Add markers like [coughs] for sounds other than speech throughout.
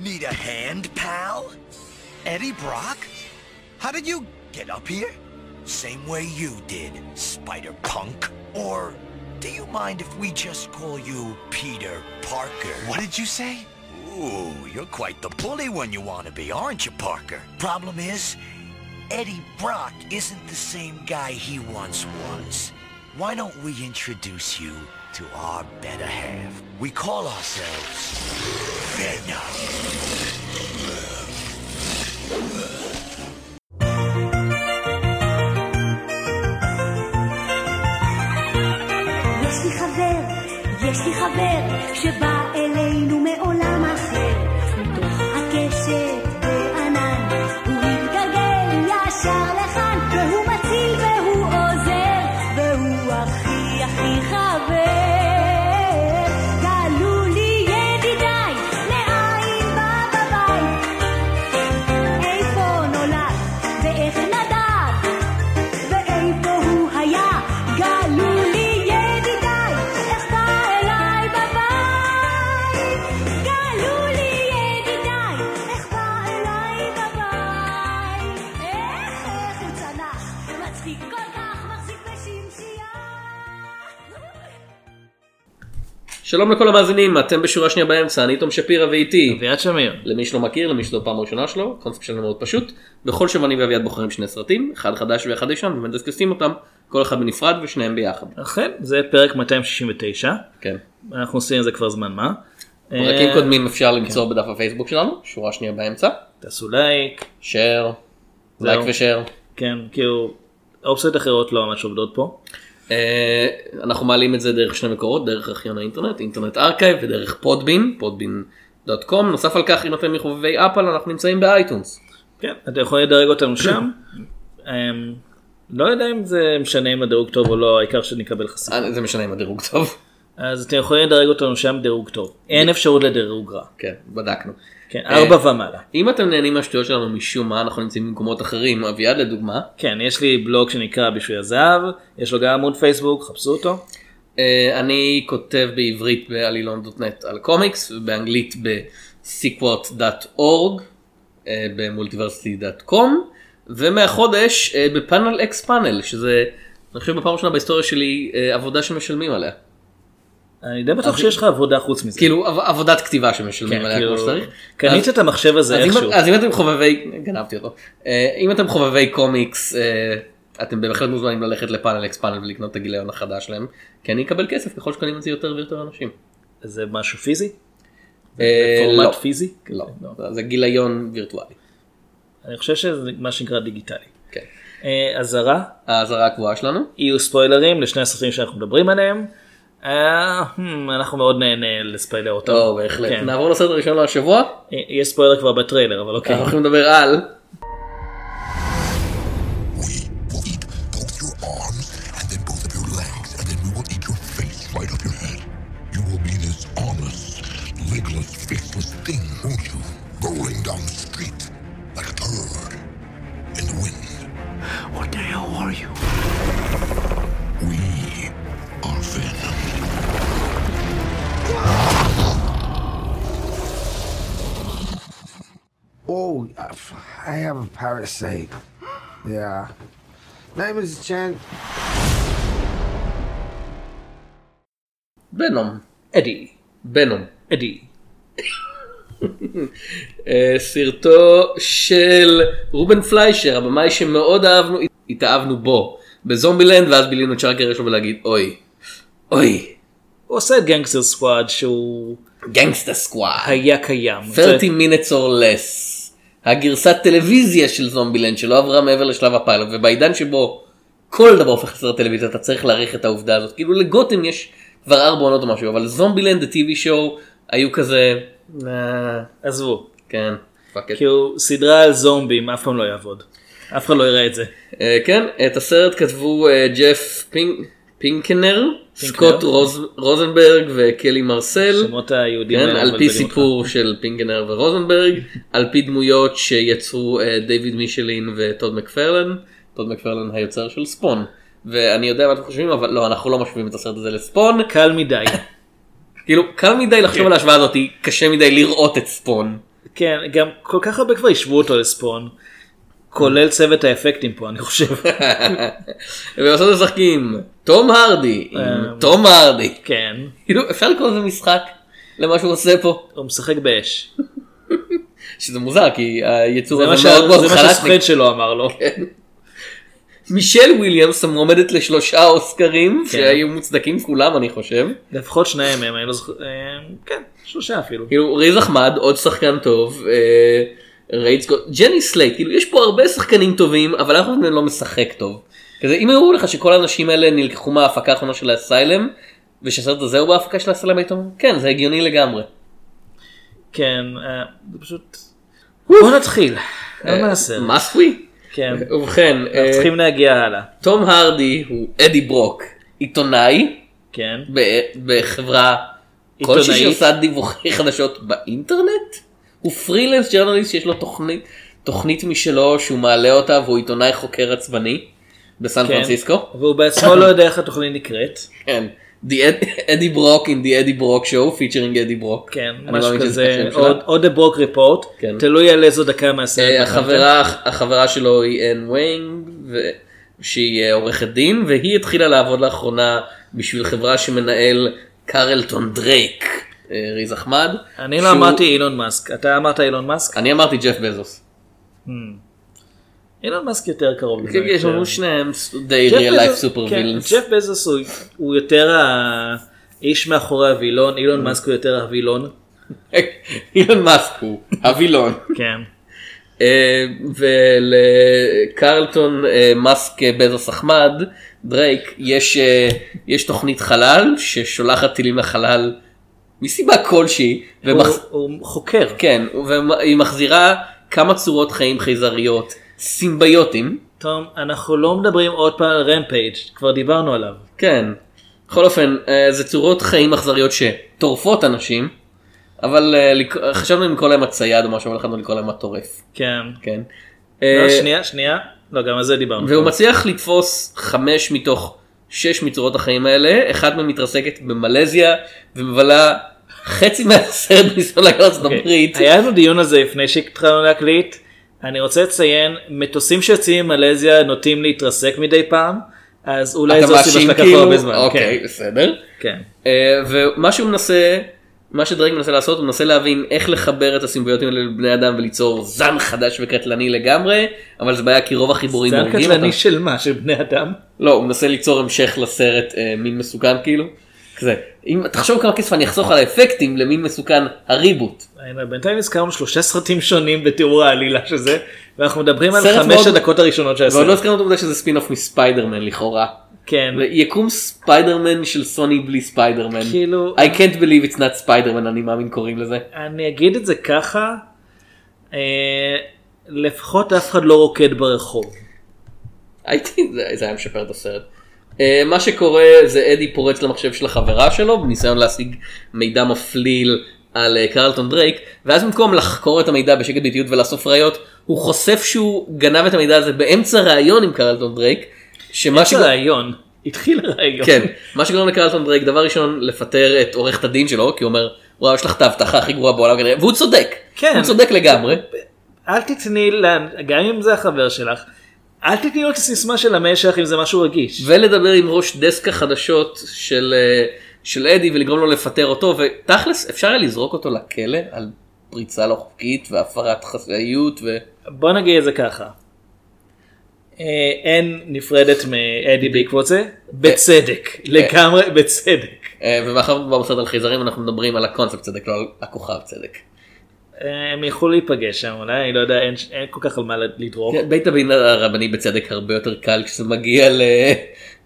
Need a hand, pal? Eddie Brock? How did you get up here? Same way you did, Spider Punk. Or do you mind if we just call you Peter Parker? What did you say? Ooh, you're quite the bully when you want to be, aren't you, Parker? Problem is, Eddie Brock isn't the same guy he once was. Why don't we introduce you to our better half? We call ourselves Venom. שלום לכל המאזינים, אתם בשורה שנייה באמצע, אני תום שפירא ואיתי. אביעד שמיר. למי שלא מכיר, למי שזו פעם ראשונה שלו, קונספט שלנו מאוד פשוט. בכל שבוע אני ואביעד בוחרים שני סרטים, אחד חדש ואחד ישן, ומדסקסים אותם, כל אחד בנפרד ושניהם ביחד. אכן, זה פרק 269, כן. אנחנו עושים את זה כבר זמן מה. פרקים אה, קודמים אפשר למצוא בדף הפייסבוק שלנו, שורה שנייה באמצע. תעשו לייק, share, לייק ו share. כן, כאילו, אופציות אחרות לא ממש עובדות פה. אה, אנחנו מעלים את זה דרך שני מקורות, דרך ארכיון האינטרנט, Internet Archive ודרך Podbean, Podbean.com. נוסף על כך, אם אתם מחובבי אפל, אנחנו נמצאים ב iTunes. כן, אתם יכולים לדרג אותנו שם. אמ, לא יודע אם זה משנה אם הדירוג טוב או לא, העיקר שנקבל חשיפה. אה, זה משנה אם הדירוג טוב. אז אתם יכולים לדרג אותנו שם דירוג טוב. אין אפשרות לדירוג רע. כן, בדקנו. כן, ארבע ומעלה. אם אתם נהנים מהשטויות שלנו משום מה אנחנו נמצאים במקומות אחרים אביעד לדוגמה כן, יש לי בלוג שנקרא בשביל הזהב, יש לו גם עמוד פייסבוק, חפשו אותו. אה, אני כותב בעברית בעלילון.נט על קומיקס ובאנגלית ב-sequart.org אה, במולטיברסיטי.קום ומהחודש אה, בפאנל אקס פאנל שזה אני חושב בפעם ראשונה בהיסטוריה שלי עבודה שמשלמים עליה. אני די בטוח שיש לך עבודה חוץ מזה. כאילו עב- עבודת כתיבה שמשלמים כן, עליה כאילו, כמו שצריך. קנית את המחשב הזה איכשהו. אז אם אתם חובבי, גנבתי אותו, אה, אם אתם חובבי קומיקס, אה, אתם בהחלט מוזמנים ללכת לפאנל אקס פאנל ולקנות את הגיליון החדש שלהם, כי אני אקבל כסף ככל שקונים את זה יותר ויותר אנשים. זה משהו פיזי? אה, פורמט לא. פיזי? לא, זה גיליון וירטואלי. אני חושב שזה מה שנקרא דיגיטלי. כן. אזהרה, האזהרה הקבועה שלנו. יהיו ספוילרים לשני הסרטים שאנחנו מדברים עליהם. אה, hmm, אנחנו מאוד נהנה לספיילר אותם. או, בהחלט. כן. נעבור לסרט הראשון להשבוע. אה, יש ספוילר כבר בטריילר אבל אוקיי. אנחנו הולכים לדבר על parasite. Yeah. Name is Chen. ונום. אדי, ונום. אדי. סרטו של רובן פליישר, הבמאי שמאוד אהבנו, התאהבנו בו, בזומבילנד, ואז בילינו את שאר הקריירה שלו ולהגיד אוי, אוי, הוא עושה את Gangster Squad שהוא Gangsta Squad, היה קיים. 30 minutes or less, הגרסת טלוויזיה של זומבילנד שלא עברה מעבר לשלב הפיילוט, ובעידן שבו כל דבר הופך לסרט טלוויזיה, אתה צריך להעריך את העובדה הזאת, כאילו לגותם יש כבר ארבע עונות או משהו, אבל זומבילנד, ה TV show, היו כזה, "אה, עזבו. כן, fuck. כאילו סדרה על זומבים אף פעם לא יעבוד. אף אחד לא יראה את זה. אה, כן, את הסרט כתבו אה, ג'ף פינק- פינקנר, סקוט רוז- רוזנברג וקלי מרסל, שמות היהודים כן, על פי מבלבלים אותך. סיפור של פינקנר ורוזנברג, על פי דמויות שיצרו אה, דיוויד מישלין וטוד מקפרלן, טוד מקפרלן היוצר של ספון. ואני יודע מה אתם חושבים אבל לא אנחנו לא משווים את הסרט הזה לספון קל מדי. [coughs] כאילו קל מדי לחשוב על ההשוואה הזאת קשה מדי לראות את ספון. כן, גם כל כך הרבה כבר השוו אותו לספון. כולל צוות האפקטים פה אני חושב. [laughs] ובסוף משחקים תום הרדי עם אה, תום הרדי. כן, כאילו אפשר לקרוא לזה משחק למה שהוא עושה פה. הוא משחק באש. [laughs] שזה מוזר כי היצור הזה מאוד מאוד זה מה. שהסוכן שלו אמר לו. מישל וויליאמס מועמדת לשלושה אוסקרים כן. שהיו מוצדקים כולם אני חושב. לפחות שניים מהם, אני לא זוכר, אה, כן, שלושה אפילו. כאילו ריז אחמד עוד שחקן טוב. אה, רייד סקוט, ג'ני סלייט, כאילו יש פה הרבה שחקנים טובים אבל אף אחד מהם לא משחק טוב. כזה אם יראו לך שכל האנשים האלה נלקחו מההפקה האחרונה של ה Asylum ושהסרט הזה הוא בהפקה של האסיילם היית אומר כן זה הגיוני לגמרי. כן, אה, זה פשוט... בוא נתחיל. לעשות. מסווי? כן. ובכן, אה, צריכים להגיע הלאה. תום הרדי הוא אדי ברוק, עיתונאי כן. בחברה כלשהי. שעושה דיווחי חדשות באינטרנט? הוא פרילנס ג'רנליסט שיש לו תוכנית, תוכנית משלו שהוא מעלה אותה והוא עיתונאי חוקר עצבני בסן כן. פרנסיסקו. והוא בעצמו לא יודע איך התוכנית נקראת. כן. Eddie Brock in the Eddie Brock show featuring Eddie Brock. כן, משהו כזה, The Brock Report, כן. תלוי על איזו דקה מהסרט. אה. החברה החברה שלו היא אן ויינג שהיא אה, עורכת דין והיא התחילה לעבוד לאחרונה בשביל חברה שמנהל קרלטון דרייק ריז אחמד. אני לא אמרתי אילון מאסק, אתה אמרת אילון מאסק? אני אמרתי ג'ף בזוס. אילון מאסק יותר קרוב לזה. כן, יש אני לנו חושב. שניהם די real life בזוס- super כן. ג'ף בזוס הוא- יותר האיש מאחורי הווילון, אילון מאסק הוא יותר הווילון. [laughs] אילון מאסק הוא הווילון. [laughs] כן. אה, ולקרלטון אה, מאסק אה, בזוס אחמד דרייק יש אה, יש תוכנית חלל ששולחת טילים לחלל מסיבה כלשהי. הוא ומח- הוא חוקר. כן, והיא מחזירה כמה צורות חיים חייזריות, סימביוטים, תום, אנחנו לא מדברים עוד פעם על רמפייג', כבר דיברנו עליו. כן. בכל אופן, אה, זה צורות חיים אכזריות שטורפות אנשים, אבל אה, חשבנו אם לקרוא להם הצייד או משהו, אבל החלטנו לקרוא להם הטורף, כן. כן. לא, אה, שנייה, שנייה. לא, גם על זה דיברנו. והוא מצליח לתפוס חמש מתוך שש מצורות החיים האלה, אחת מהן מתרסקת במלזיה ומבלה חצי מהסרט בניסיון לארצות אוקיי. הברית. היה לנו דיון על זה לפני שהתחלנו להקליט. אני רוצה לציין, מטוסים שיוצאים ממלזיה נוטים להתרסק מדי פעם, אז אולי זו מאשים שלקח? לו הרבה זמן. אוקיי, כן, בסדר. כן. אה, ומה שהוא מנסה, מה שדרייק מנסה לעשות, הוא מנסה להבין איך לחבר את הסימביוטים האלה לבני אדם וליצור זן חדש וקטלני לגמרי, אבל זה בעיה כי רוב החיבורים זה הקטלני אותם. של מה? של בני אדם? לא, הוא מנסה ליצור המשך לסרט אה, מין מסוכן כאילו. כזה, אם תחשוב כמה כסף אני אחסוך על האפקטים למין מסוכן הריבוט. בינתיים הזכרנו שלושה סרטים שונים בתיאור העלילה של זה, ואנחנו מדברים על חמש הדקות הראשונות של ועוד לא הסרט. הזכרנו את העובדה שזה ספין-אוף מספיידרמן לכאורה. כן, יקום ספיידרמן של סוני בלי ספיידרמן. כאילו- I can't believe it's not ספיידרמן אני מאמין קוראים לזה. אני אגיד את זה ככה, אה, לפחות אף אחד לא רוקד ברחוב. הייתי, זה, זה היה משפר את הסרט. אה, מה שקורה זה אדי פורץ למחשב של החברה שלו בניסיון להשיג מידע מפליל על אה, קרלטון דרייק ואז במקום לחקור את המידע בשקט באיטיות ולאסוף ראיות הוא חושף שהוא גנב את המידע הזה באמצע ראיון עם קרלטון דרייק. שמה שגור- רעיון, התחיל הרעיון. כן, מה שגורם לקרלטון דרייק דבר ראשון לפטר את עורכת הדין שלו כי הוא אומר וואו יש לך את האבטחה הכי גרועה בעולם כנראה והוא צודק, כן. הוא צודק לגמרי. אל תתני, גם אם זה החבר שלך, אל תתני לו את הסיסמה של המשך אם זה משהו רגיש. ולדבר עם ראש דסק החדשות של, אה, של אדי ולגרום לו לפטר אותו ותכלס אפשר היה לזרוק אותו לכלא על פריצה לא חוקית והפרת חסאיות ו... בוא נגיד את זה ככה. אה, אין נפרדת מאדי בעקבות זה, בצדק, לגמרי בצדק. אה, ומאחר בסרט על חייזרים אנחנו מדברים על הקונספט צדק לא על הכוכב צדק. אה, הם יכלו להיפגש שם אולי, אני לא יודע, אין אין כל כך על מה לדרוך. כן, בית הדין הרבני בצדק הרבה יותר קל כשזה מגיע ל...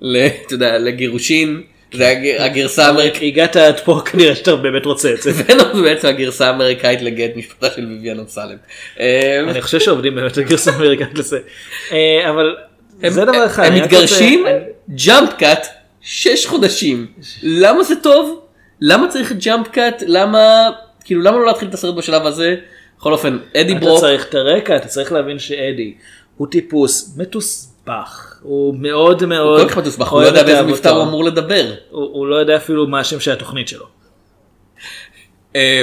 ל... אתה יודע, לגירושין. זה הג- הגרסה האמריקאית. הגעת עד פה כנראה שאתה באמת רוצה את זה. ונום [laughs] זה בעצם הגרסה האמריקאית לגט משפטה של ביביאן אמסלם. אה, אני חושב שעובדים באמת על גרסה אמריקאית לזה. אה, אבל זה דבר אחד. הם מתגרשים, ג'אמפ קאט, שש חודשים. למה זה טוב? למה צריך ג'אמפ קאט? למה, כאילו למה לא להתחיל את הסרט בשלב הזה? בכל אופן, אדי אתה ברוק, צריך את הרקע, אתה צריך להבין שאדי הוא טיפוס מתוסבך, הוא מאוד מאוד כל כך מתוסבך, הוא לא יודע באיזה. מבטא הוא אמור לדבר. הוא הוא לא יודע אפילו מה השם של התוכנית שלו. אה,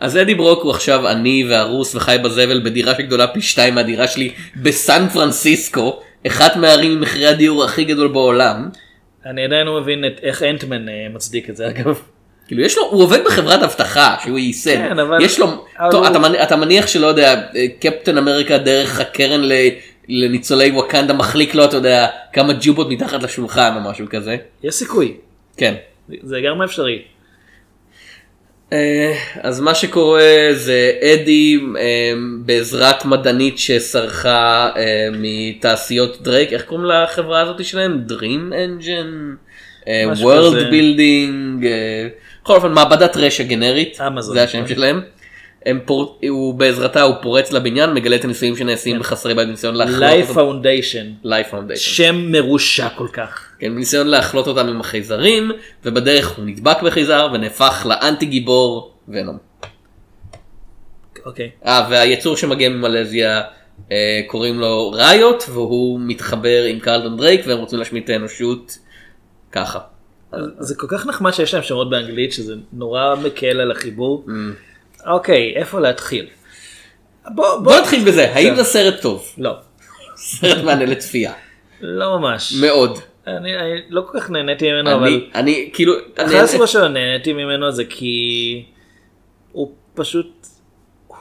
אז אדי ברוק הוא עכשיו עני והרוס וחי בזבל בדירה שגדולה פי שתיים מהדירה שלי בסן פרנסיסקו, אחת מהערים עם מחירי הדיור הכי גדול בעולם. אני עדיין לא מבין את איך אנטמן אה, מצדיק את זה אגב. כאילו יש לו, הוא עובד בחברת אבטחה שהוא ייסד, כן, אבל- יש לו, אבל טוב, הוא- אתה, מניח, אתה מניח שלא יודע, אה, קפטן אמריקה דרך הקרן ל, לניצולי ווקנדה מחליק לו, אתה יודע, כמה ג'ובות מתחת לשולחן או משהו כזה, יש סיכוי. כן. זה לגמרי אפשרי. אה, אז מה שקורה זה אדי אה, בעזרת מדענית שסרחה אה, מתעשיות דרייק, איך קוראים לחברה הזאת שלהם? Dream Engine? World כזה. Building? בכל אופן מעבדת רשע גנרית, אמזון. זה השם שלהם. פור... הוא בעזרתה הוא פורץ לבניין מגלה את הניסויים שנעשים בחסרי בית בניסיון להחלות Life אותם. Foundation. Life Foundation. שם מרושע כל כך. כן, בניסיון להחלות אותם עם החייזרים ובדרך הוא נדבק בחייזר ונהפך לאנטי גיבור ונום. אוקיי. אה, והיצור שמגיע ממלזיה אה, קוראים לו ראיות והוא מתחבר עם קרלטון דרייק והם רוצים להשמיד את האנושות ככה. זה כל כך נחמד שיש להם שמות באנגלית שזה נורא מקל על החיבור. אוקיי, איפה להתחיל? בוא, בוא נתחיל בזה, האם זה סרט טוב? לא, סרט מענה לצפייה. לא ממש. מאוד. אני אני לא כל כך נהניתי ממנו, אבל אני, אני כאילו, אני- אחת הסיבות שלא נהניתי ממנו זה כי הוא פשוט,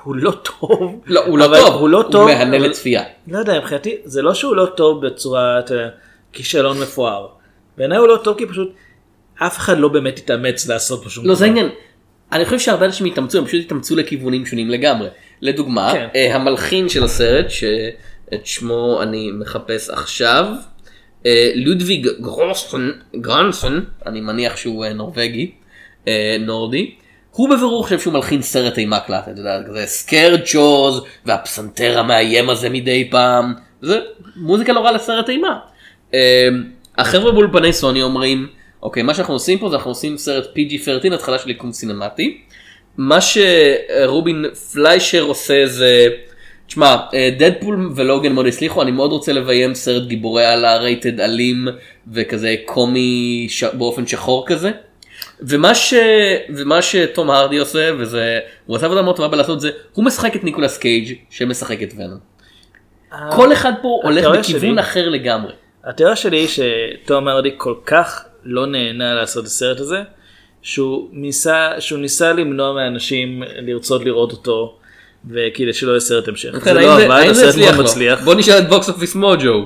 הוא לא טוב. לא, הוא לא טוב, הוא לא טוב. הוא מהנה אבל- לצפייה. לא יודע, מבחינתי זה לא שהוא לא טוב בצורה, אתה יודע, כישלון מפואר. בעיניי הוא לא טוב כי פשוט אף אחד לא באמת התאמץ לעשות פה שום לא זה העניין. אני חושב שהרבה אנשים התאמצו, הם פשוט התאמצו לכיוונים שונים לגמרי. לדוגמה, כן. אה, המלחין של הסרט, שאת שמו אני מחפש עכשיו, אה, לודוויג גרוסן, גרנסון, אני מניח שהוא אה, נורבגי, אה, נורדי, הוא בבירור חושב שהוא מלחין סרט אימה קלט, אתה יודע, כזה סקרד צ'וז, והפסנתר המאיים הזה מדי פעם, זה מוזיקה לא רע לסרט אימה. אה, החבר'ה באולפני סוני אומרים, אוקיי, מה שאנחנו עושים פה זה אנחנו עושים סרט PG-13, התחלה של יקום סינמטי. מה שרובין פליישר עושה זה, תשמע, אה, דדפול ולוגן מאוד הצליחו, אני מאוד רוצה לביים סרט גיבורי על הרייטד אלים וכזה קומי ש... באופן שחור כזה. ומה, ש... ומה שתום הרדי עושה, וזה, הוא עשה עבודה מאוד טובה בלעשות זה, הוא משחק את ניקולס קייג' שמשחק את ונום. כל אחד פה הולך בכיוון שלי- אחר לגמרי. התיאוריה שלי היא שתום הרדי כל כך לא נהנה לעשות את הסרט הזה, שהוא ניסה, שהוא ניסה למנוע מאנשים לרצות לראות אותו, וכדי שלא יהיה סרט המשך. זה ובכן, לא זה- עבד, זה הסרט לו? מצליח. בוא נשאל את Box Office Mojo.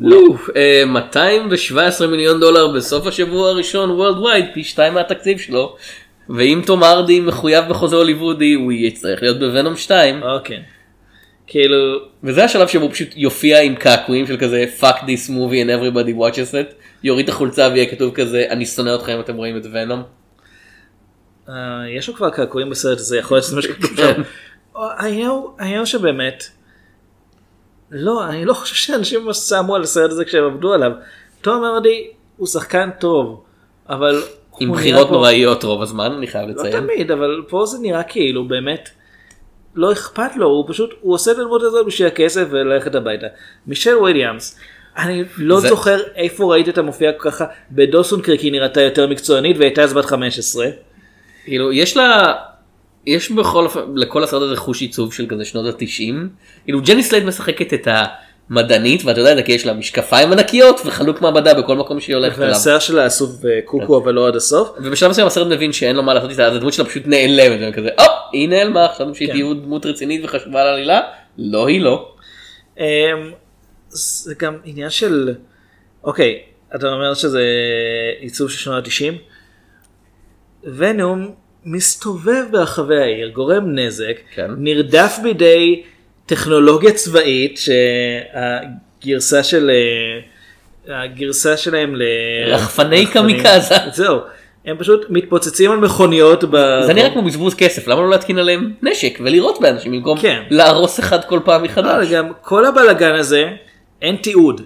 וואו, אה, 217 מיליון דולר בסוף השבוע הראשון worldwide פי שתיים מהתקציב שלו. ואם תום הרדי מחויב בחוזה הוליוודי הוא יצטרך להיות בוונום 2 אוקיי. כאילו, וזה השלב שבו פשוט יופיע עם קעקועים של כזה fuck this movie and everybody watches it יוריד את החולצה ויהיה כתוב כזה אני שונא אתכם אם אתם רואים את ונום. אה, יש לו כבר קעקועים בסרט הזה, יכול להיות שזה מה שכתוב כן. שם. העניין הוא- העניין שבאמת, לא, אני לא חושב שאנשים ממש שמו על הסרט הזה כשהם עבדו עליו. תום הרדי הוא שחקן טוב, אבל... עם בחירות נוראיות רוב הזמן אני חייב לא לציין. תמיד, אבל פה זה נראה כאילו באמת לא אכפת לו, הוא פשוט, הוא עושה את הדמות הזאת בשביל הכסף וללכת הביתה. מישל וויליאמס, אני לא זה- זוכר איפה ראיתי אותה מופיעה ככה, בדוסון קריק היא נראתה יותר מקצוענית והייתה אז בת 15. כאילו יש לה יש בכל אופן לכל הסרט הזה חוש עיצוב של כזה שנות התשעים כאילו ג'ני סלייד משחקת את המדענית ואתה יודע את זה כי יש לה משקפיים ענקיות וחלוק מעבדה בכל מקום שהיא הולכת אליו והשיער שלה אסוף בקוקו אבל לא עד הסוף. ובשלב מסוים הסרט מבין שאין לו מה לעשות איתה אז הדמות שלה פשוט נעלמת והם כזה או היא נעלמה חשבנו שהיא כן. תהיה דמות רצינית וחשובה לעלילה לא היא לא. זה גם עניין של, אוקיי, אתה אומר שזה עיצוב של שנות ה-90? ונום מסתובב ברחבי העיר, גורם נזק, כן. נרדף בידי טכנולוגיה צבאית שהגרסה של... הגרסה שלהם ל... רחפני קמיקזה. זהו, הם פשוט מתפוצצים על מכוניות. ב... זה נראה כמו בזבוז כסף למה לא להתקין עליהם נשק ולירות באנשים במקום כן. להרוס אחד כל פעם לא, מחדש. גם כל הבלאגן הזה, אין תיעוד.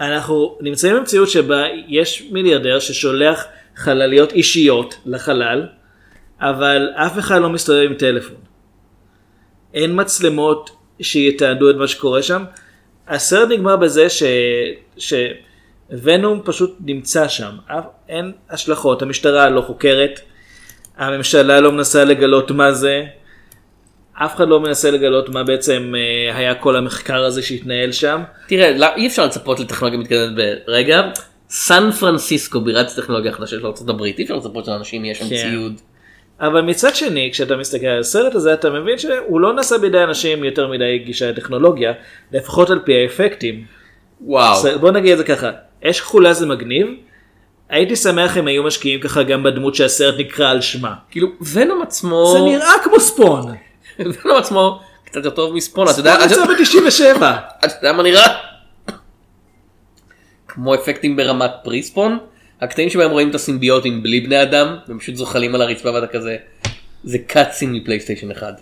אנחנו נמצאים במציאות שבה יש מיליארדר ששולח חלליות אישיות לחלל, אבל אף אחד לא מסתובב עם טלפון. אין מצלמות שיתעדו את מה שקורה שם. הסרט נגמר בזה ש... שוונום פשוט נמצא שם. אין השלכות, המשטרה לא חוקרת. הממשלה לא מנסה לגלות מה זה. אף אחד לא מנסה לגלות מה בעצם אה, היה כל המחקר הזה שהתנהל שם. תראה, לא- אי אפשר לצפות לטכנולוגיה מתקדמת ברגע. סן פרנסיסקו בירת הטכנולוגיה החדשה של ארה"ב, אי אפשר לצפות שלאנשים יהיה שם כן. ציוד. אבל מצד שני, כשאתה מסתכל על הסרט הזה, אתה מבין שהוא לא נעשה בידי אנשים יותר מדי גישה לטכנולוגיה, לפחות על פי האפקטים. וואו. בוא נגיד את זה ככה, אש כחולה זה מגניב, הייתי שמח אם היו משקיעים ככה גם בדמות שהסרט נקרא על שמה. כאילו ונום עצמו, זה נראה כמו ספון. [laughs] ונום עצמו קצת יותר טוב מספון, אתה יודע, ספון אתה- יצא ב-97. [laughs] אתה יודע מה נראה? כמו אפקטים ברמת פריספון, הקטעים שבהם רואים את הסימביוטים בלי בני אדם, הם פשוט זוחלים על הרצפה ואתה כזה, זה קאטסין מפלייסטיישן אחד.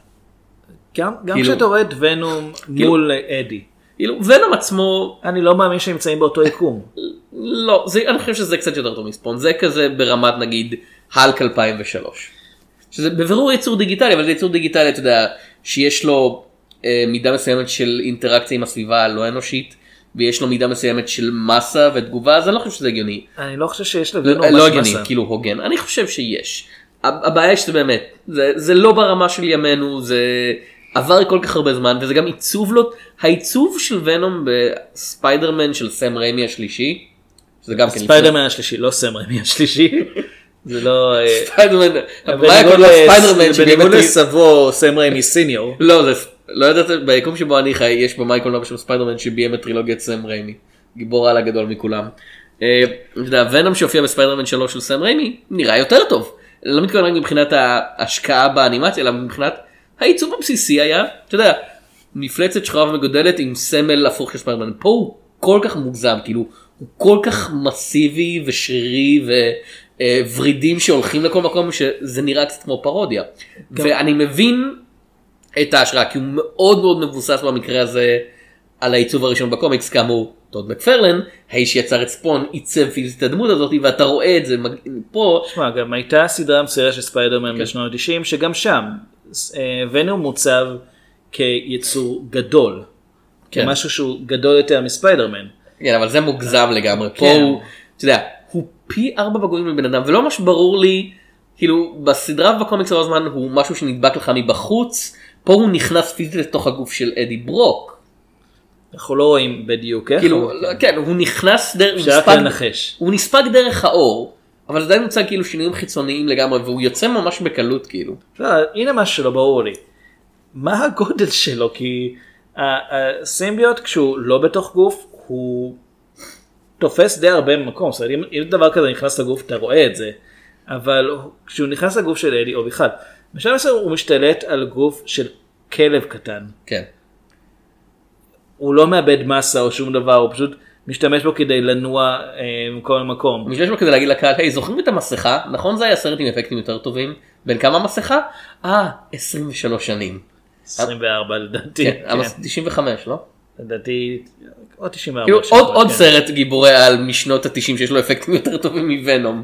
גם כאילו- כשאתה רואה את ונום מול אדי. כאילו ונום עצמו אני לא מאמין שהם נמצאים באותו יקום. לא, זה, אני חושב שזה קצת יותר טוב מספון, זה כזה ברמת נגיד האלק 2003. שזה בבירור יצור דיגיטלי, אבל זה יצור דיגיטלי, אתה יודע, שיש לו אה, מידה מסוימת של אינטראקציה עם הסביבה הלא אנושית, ויש לו מידה מסוימת של מסה ותגובה, אז אני לא חושב שזה הגיוני. אני לא חושב שיש לא, לוונום לא ממש הגיוני, מסה. כאילו הוגן, אני חושב שיש. הב- הבעיה שזה באמת, זה, זה לא ברמה של ימינו, זה עבר כל כך הרבה זמן, וזה גם עיצוב לא, העיצוב של ונום בספיידרמן של סם ריימי השלישי, שזה גם כן... ספיידרמן השלישי, לא סם רמי השלישי. [laughs] זה לא... אה, ספיידרמן, הבעיה בניגוד כל לס- הספיידרמן בניגוד שבאמת... לסבו סם ריימי סיניור. לא, זה, לא ידעת, ביקום שבו אני חי, יש במאי קולנוע של ספיידרמן שביים את טרילוגיית סם ריימי. גיבור על הגדול מכולם. אה, אתה יודע, שהופיע בספיידרמן 3 של סם ריימי, נראה יותר טוב. לא מתכוון רק מבחינת ההשקעה באנימציה, אלא מבחינת העיצוב הבסיסי היה, אתה יודע, מפלצת שחורה ומגודלת עם סמל הפוך של ספיידרמן. פה הוא כל כך מוגזם, כאילו, הוא כל כך מסיבי ושרירי וורידים שהולכים לכל מקום שזה נראה קצת כמו פרודיה. ואני מבין את ההשראה כי הוא מאוד מאוד מבוסס במקרה הזה על העיצוב הראשון בקומיקס כאמור טוד מקפרלן האיש שיצר את ספון עיצב פיזית את הדמות הזאת ואתה רואה את זה פה תשמע, גם הייתה סדרה מסוימת של ספיידרמן כן. בשנות ה-90 שגם שם אה, ונום מעוצב כיצור גדול. כן. כמשהו שהוא גדול יותר מספיידרמן. כן אבל זה מוגזם לגמרי פה כן. הוא אתה יודע פי ארבע בגובה מבן אדם ולא ממש ברור לי כאילו בסדרה ובקומיקס כל הזמן הוא משהו שנדבק לך מבחוץ פה הוא נכנס פיזית לתוך הגוף של אדי ברוק אנחנו לא רואים בדיוק איך. כאילו לא, כן הוא נכנס דרך הוא נספג- לנחש. הוא נספג דרך האור אבל זה עדיין מוצג כאילו שינויים חיצוניים לגמרי והוא יוצא ממש בקלות כאילו. לא, הנה משהו שלא ברור לי. מה הגודל שלו? כי הסימביוט כשהוא לא בתוך גוף הוא תופס די הרבה מקום. זאת אומרת, אם, אם דבר כזה נכנס לגוף אתה רואה את זה. אבל כשהוא נכנס לגוף של אדי או בכלל, בשלב מסוים הוא משתלט על גוף של כלב קטן. כן. הוא לא מאבד מסה או שום דבר, הוא פשוט משתמש בו כדי לנוע אה, מכל מקום. משתמש בו כדי להגיד לקהל היי זוכרים את המסכה נכון זה היה סרט עם אפקטים יותר טובים בין כמה מסכה? אה 23 שנים. 24 לדעתי. כן, כן. אבל 95 לא? לדעתי עוד 94 כאילו שנה, עוד עוד כן. סרט גיבורי על משנות ה-90 שיש לו אפקטים יותר טובים מוונום.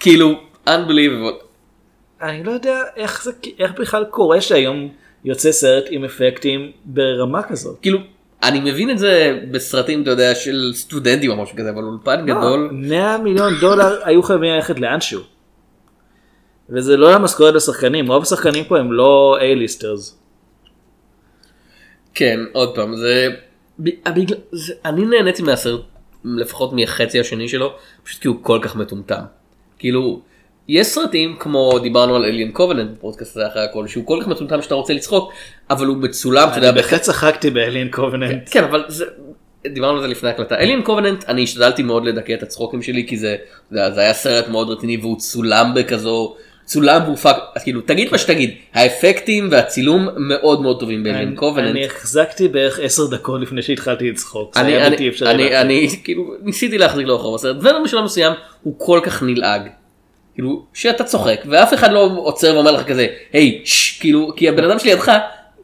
כאילו unbelievable. אני לא יודע איך זה איך בכלל קורה שהיום יוצא סרט עם אפקטים ברמה כזאת. כאילו אני מבין את זה בסרטים אתה יודע של סטודנטים או משהו כזה אבל אולפן גדול. 100 מיליון דולר [laughs] היו חייבים ללכת לאנשהו. וזה לא המשכורת לשחקנים, רוב השחקנים פה הם לא A-ליסטרס. כן, עוד פעם, זה... בגלל... זה... אני נהניתי מהסרט, לפחות מהחצי השני שלו, פשוט כי הוא כל כך מטומטם. כאילו, יש סרטים כמו דיברנו על אליאן קובננט בפודקאסט הזה אחרי הכל, שהוא כל כך מטומטם שאתה רוצה לצחוק, אבל הוא מצולם, אתה יודע, אני בהחלט צחקתי באליאן קובננט. כן, אבל זה... דיברנו על זה לפני הקלטה. אליאן קובננט, אני השתדלתי מאוד לדכא את הצחוקים שלי, כי זה, זה היה סרט מאוד רציני והוא צולם בכזו, צולם והופק, כאילו, תגיד מה שתגיד, האפקטים והצילום מאוד מאוד טובים באליאן קובננט. אני החזקתי בערך 10 דקות לפני שהתחלתי לצחוק. זה היה אני, בלתי אפשרי. אני. אני כאילו ניסיתי להחזיק לאורך רוב הסרט ונום בשלב מסוים הוא כל כך נלעג. כאילו שאתה צוחק ואף אחד לא עוצר ואומר לך כזה היי כאילו כי הבן אדם שלידך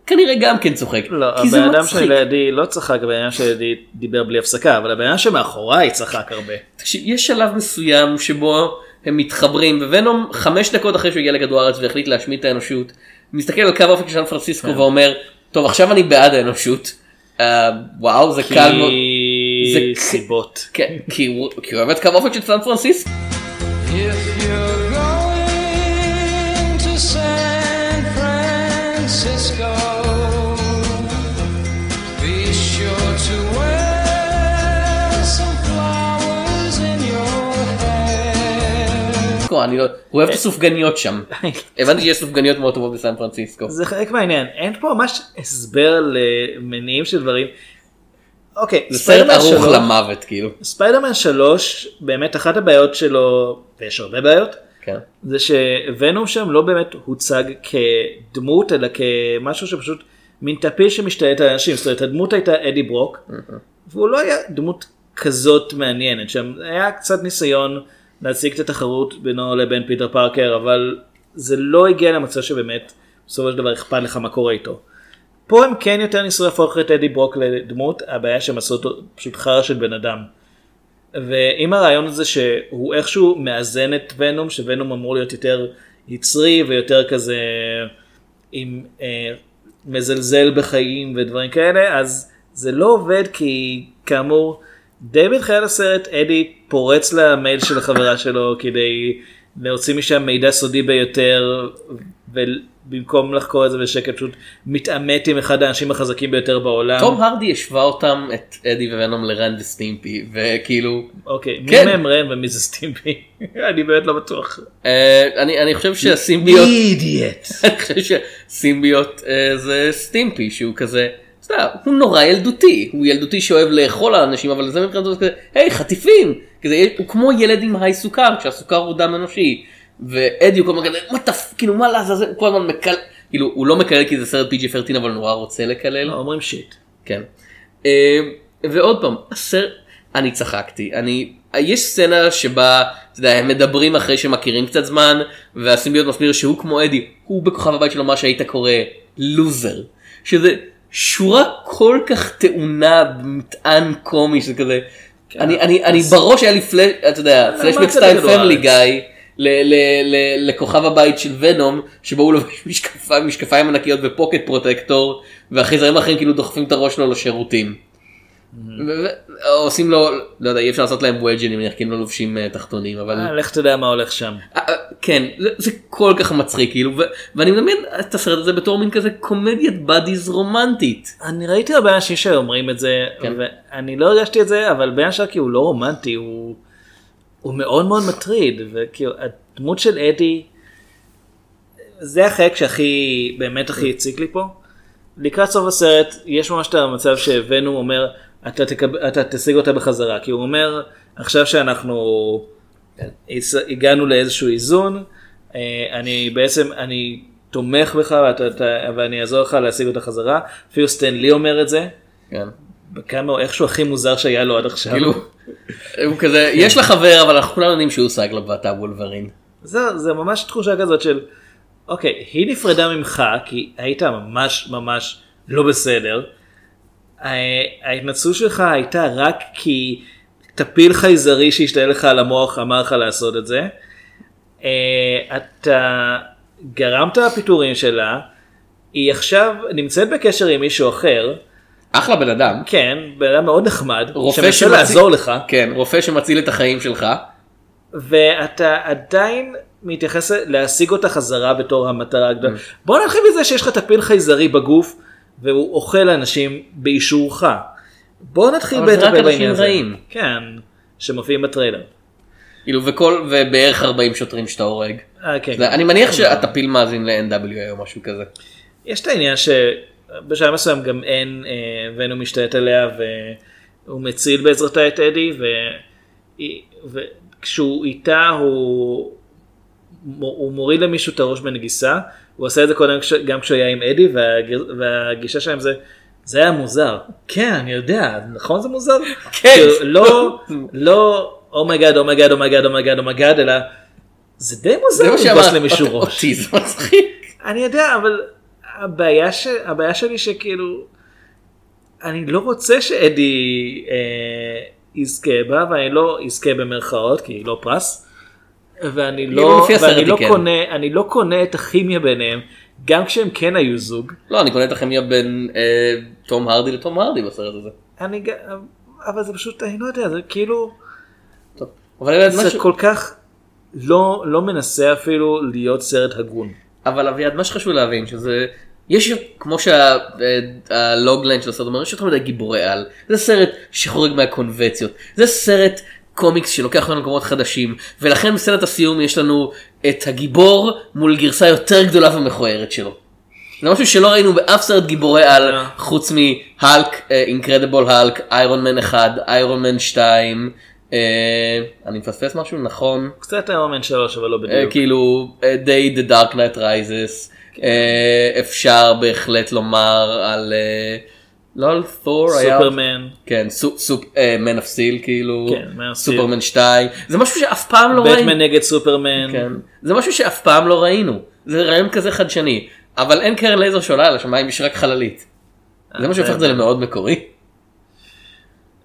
כנראה גם כן צוחק. לא, הבן אדם מצחיק. שלידי לא צחק, הבן אדם שלידי דיבר בלי הפסקה, אבל הבן אדם שמאחוריי צחק הרבה. תקשיב, יש שלב מסוים שבו הם מתחברים וונום חמש דקות אחרי שהוא הגיע לכדור הארץ והחליט להשמיד את האנושות מסתכל על קו האופק של סן פרנסיסקו כן. ואומר טוב עכשיו אני בעד האנושות. אה, וואו זה קל מאוד. כי זה- סיבות. כן, כי הוא כי הוא אוהב את קו האופק של סן פרנסיסקו. אני לא... הוא אוהב את הסופגניות שם. [laughs] הבנתי שיש סופגניות מאוד טובות בסן פרנסיסקו. זה חלק מהעניין, אין פה ממש הסבר למניעים של דברים. אוקיי, זה סרט ערוך למוות כאילו. ספיידרמן 3, באמת אחת הבעיות שלו, ויש הרבה בעיות, כן. זה שוונום שם לא באמת הוצג כדמות, אלא כמשהו שפשוט מין טפיל שמשתלט על אנשים. זאת אומרת, הדמות הייתה אדי ברוק, והוא לא היה דמות כזאת מעניינת. שם היה קצת ניסיון להציג את התחרות בינו לבין פיטר פארקר, אבל זה לא הגיע למצב שבאמת בסופו של דבר אכפת לך מה קורה איתו. פה הם כן יותר ניסו להפוך את אדי ברוק לדמות, הבעיה שהם עשו אותו פשוט חרא של בן אדם. ואם הרעיון הזה שהוא איכשהו מאזן את ונום, שוונום אמור להיות יותר יצרי ויותר כזה עם אה, מזלזל בחיים ודברים כאלה, אז זה לא עובד כי כאמור די בתחילת הסרט אדי פורץ למייל של החברה שלו כדי להוציא משם מידע סודי ביותר ובמקום לחקור את זה בשקט פשוט מתעמת עם אחד האנשים החזקים ביותר בעולם. תום הרדי השווה אותם את אדי וונום לרן וסטימפי וכאילו אוקיי, מי כן. מהם רן ומי זה סטימפי? [laughs] אני באמת לא בטוח. אה, אני אני חושב שהסימביות אידיאט. [laughs] אני חושב שסימביות אה, זה סטימפי שהוא כזה. הוא נורא ילדותי הוא ילדותי שאוהב לאכול על אנשים אבל זה מבחינתו זה כזה היי חטיפים כזה הוא כמו ילד עם היי סוכר כשהסוכר הוא דם אנושי ואדי הוא כל הזמן כזה מה תפ... כאילו מה לעזאזל הוא כל הזמן מקלל כאילו הוא לא מקלל כי זה סרט PG 13 אבל נורא רוצה לקלל. אומרים שיט. כן. אה, ועוד פעם, הסרט, אני צחקתי, אני, יש סצנה שבה, אתה יודע, הם מדברים אחרי שמכירים קצת זמן, והסימביוט מסביר שהוא כמו אדי, הוא בכוכב הבית שלו מה שהיית קורא לוזר, שזה שורה כל כך טעונה במטען קומי שזה כזה, אני, אני, אני בראש היה לי פלאש, אתה יודע, אמרת סטייל Family Guy. לכוכב הבית של ונום שבו הוא לובש משקפיים משקפיים ענקיות ו pocket protector והחייזרים האחרים כאילו דוחפים את הראש שלו לשירותים. עושים לו לא יודע אי אפשר לעשות להם wedgie אני מניח כי הם לא לובשים אה, תחתונים אבל אה, לך תדע מה הולך שם. אה, כן זה, כל כך מצחיק כאילו ואני מדמיין את הסרט הזה בתור מין כזה קומדיית buddies רומנטית. אני ראיתי הרבה אנשים שאומרים את זה, כן. ואני לא הרגשתי את זה, אבל בין השאר כי הוא לא רומנטי, הוא, מאוד מאוד מטריד, וכאילו הדמות של אדי, זה החלק שהכי, באמת הכי הציק לי פה. לקראת סוף הסרט, יש ממש את המצב שוונום אומר, אתה, תקב... אתה תשיג אותה בחזרה, כי הוא אומר, עכשיו שאנחנו הגענו לאיזשהו איזון, אה, אני בעצם, אני תומך בך ואתה, אתה, ואני אעזור לך להשיג אותה חזרה, אפילו סטן לי אומר את זה, כן. בכמה איכשהו הכי מוזר שהיה לו עד עכשיו. כאילו הוא כזה יש לך חבר אבל אנחנו כולנו יודעים שהוא סייקלופס ואתה וולברין. זה, זה ממש תחושה כזאת של, אוקיי, היא נפרדה ממך כי היית ממש ממש לא בסדר. הה- ההתנצלות שלך הייתה רק כי טפיל חייזרי שהשתלט לך על המוח אמר לך לעשות את זה. אה, אתה גרמת לפיטורים שלה, היא עכשיו נמצאת בקשר עם מישהו אחר, אחלה בן אדם. כן, בן אדם מאוד נחמד, רופא שמנסה לעזור לך. כן רופא שמציל את החיים שלך. ואתה עדיין מתייחס להשיג אותה חזרה בתור המטרה הגדולה. Mm. בוא נתחיל בזה שיש לך טפיל חייזרי בגוף והוא אוכל אנשים באישורך. בוא נתחיל אבל זה רק אנשים בעניין הזה. רעים. כן, שמופיעים בטריילר. כאילו וכל ובערך 40 שוטרים שאתה הורג. אה, כן. זה- אני מניח שהטפיל מאזין ל-NWA או משהו כזה. יש את העניין שבשלב מסוים גם אין אה, ונום משתלט עליה והוא מציל בעזרתה את אדי וכשהוא איתה הוא, הוא מוריד למישהו את הראש בנגיסה הוא עשה את זה קודם גם כשהוא היה עם אדי והגישה שלהם זה זה היה מוזר כן אני יודע נכון זה מוזר [laughs] כן. כאילו, לא [laughs] לא אומייגאד אומייגאד אומייגאד אומייגאד אומייגאד אלא זה די מוזר זה מה ללבוס שאמרת, למישהו ראש. אותי זה מצחיק. [laughs] אני יודע, אבל הבעיה, ש... הבעיה שלי שכאילו, אני לא רוצה שאדי אה, יזכה בה, ואני לא יזכה במרכאות, כי היא לא פרס. ואני לא, ואני לא, כן. קונה, אני לא קונה את הכימיה ביניהם, גם כשהם כן היו זוג. לא אני קונה את הכימיה בין אה, תום הרדי לתום הרדי בסרט הזה. אני, אבל זה פשוט, אני לא יודע, זה כאילו, טוב. אבל זה משהו- כל כך לא, לא מנסה אפילו להיות סרט הגון. אבל אביעד מה שחשוב להבין שזה יש כמו שהלוגליין של הסרט אומר יש יותר מדי גיבורי על זה סרט שחורג מהקונבציות זה סרט קומיקס שלוקח אותנו למקומות חדשים ולכן בסצנת הסיום יש לנו את הגיבור מול גרסה יותר גדולה ומכוערת שלו. זה משהו שלא ראינו באף סרט גיבורי על אה. חוץ מהלק, אינקרדיבול האלק, איירון מן 1, איירון מן 2. אה, אני מפספס משהו נכון קצת איירון 3 אבל לא אה, בדיוק. כאילו אה, די The Dark Knight Rises אה, אפשר בהחלט לומר על אה, לא על תור היה סופרמן. כן Man of Steel כאילו כן. סופרמן 2 זה משהו שאף פעם לא בטמן ראינו נגד סופרמן. כן. זה משהו שאף פעם לא ראינו זה רעיון כזה חדשני אבל אין קרן לייזר שעולה על השמיים יש רק חללית. זה מה שהופך את זה למאוד מקורי.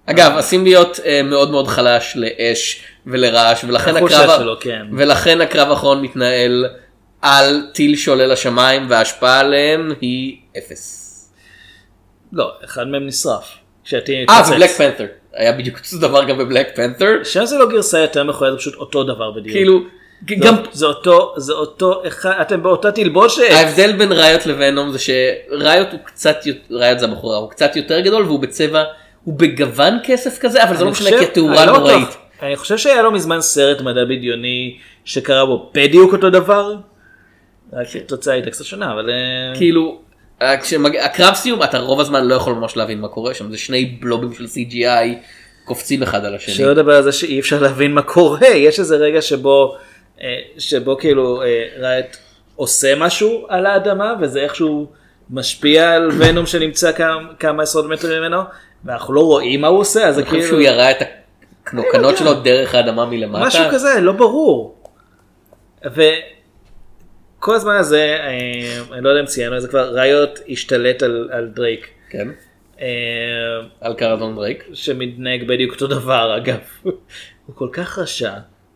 אגב הסימביות אה, מאוד מאוד חלש לאש ולרעש ולכן הקרב, שלו, כן. ולכן הקרב האחרון מתנהל על טיל שעולה לשמיים וההשפעה עליהם היא אפס. לא, אחד מהם נשרף. אה התפוצץ. ובלק פנת'ר היה בדיוק אותו דבר גם בבלק פנת'ר שם זה לא גרסה יותר מכוערת, זה פשוט אותו דבר בדיוק. כאילו זה- גם זה אותו, זה אותו אחד, אתם באותה תלבושת. ההבדל בין ראיות לוונום זה שראיות הוא קצת ראיות זה הבחורה, הוא קצת יותר גדול והוא בצבע, הוא בגוון כסף כזה, אבל זה לא משנה כי התאורה לא נוראית. אני חושב שהיה לו מזמן סרט מדע בדיוני שקרה בו בדיוק אותו דבר. רק התוצאה הייתה קצת שונה, אבל... אה, כאילו, כשמג- הקרב סיום אתה רוב הזמן לא יכול ממש להבין מה קורה שם, זה שני בלובים של CGI קופצים אחד על השני. שלא לדבר על זה שאי אפשר להבין מה קורה, יש איזה רגע שבו, אה, שבו כאילו אה, ריוט עושה משהו על האדמה וזה איכשהו משפיע על ונום שנמצא כמה, כמה עשרות מטרים ממנו ואנחנו לא רואים מה הוא עושה אז זה כאילו שהוא ירה את הקנוקנות שלו דרך האדמה מלמטה. משהו כזה לא ברור. וכל הזמן הזה אה, אני לא יודע אם ציינו את זה כבר ריוט השתלט על, על דרייק. כן, אה, על קרלטון דרייק. שמתנהג בדיוק אותו דבר אגב. הוא כל כך רשע.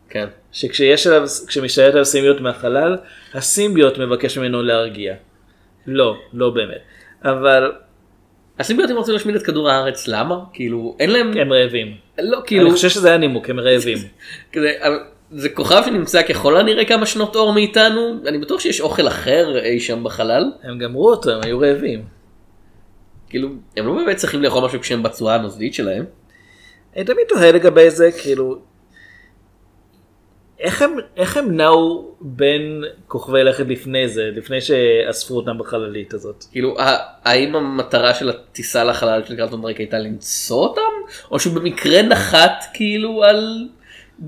כן. שכשיש עליו, כשמשתלט עליו סימביות מהחלל, הסימביות מבקש ממנו להרגיע. לא, לא באמת. אבל הסימביוטים רוצים להשמיד את כדור הארץ, למה? כאילו, אין להם... הם רעבים. לא, כאילו... אני חושב שזה היה נימוק, הם רעבים. [laughs] כזה, זה כוכב שנמצא ככל הנראה כמה שנות אור מאיתנו, אני בטוח שיש אוכל אחר אי שם בחלל. הם גמרו אותו, הם היו רעבים. כאילו, הם לא באמת צריכים לאכול משהו כשהם בצורה הנוזלית שלהם. אני תמיד תוהה לגבי זה, כאילו... איך הם, איך הם נעו בין כוכבי לכת לפני זה, לפני שאספו אותם בחללית הזאת? כאילו, האם המטרה של הטיסה לחלל של קרלטון דרייק הייתה למצוא אותם? או שהוא במקרה נחת כאילו על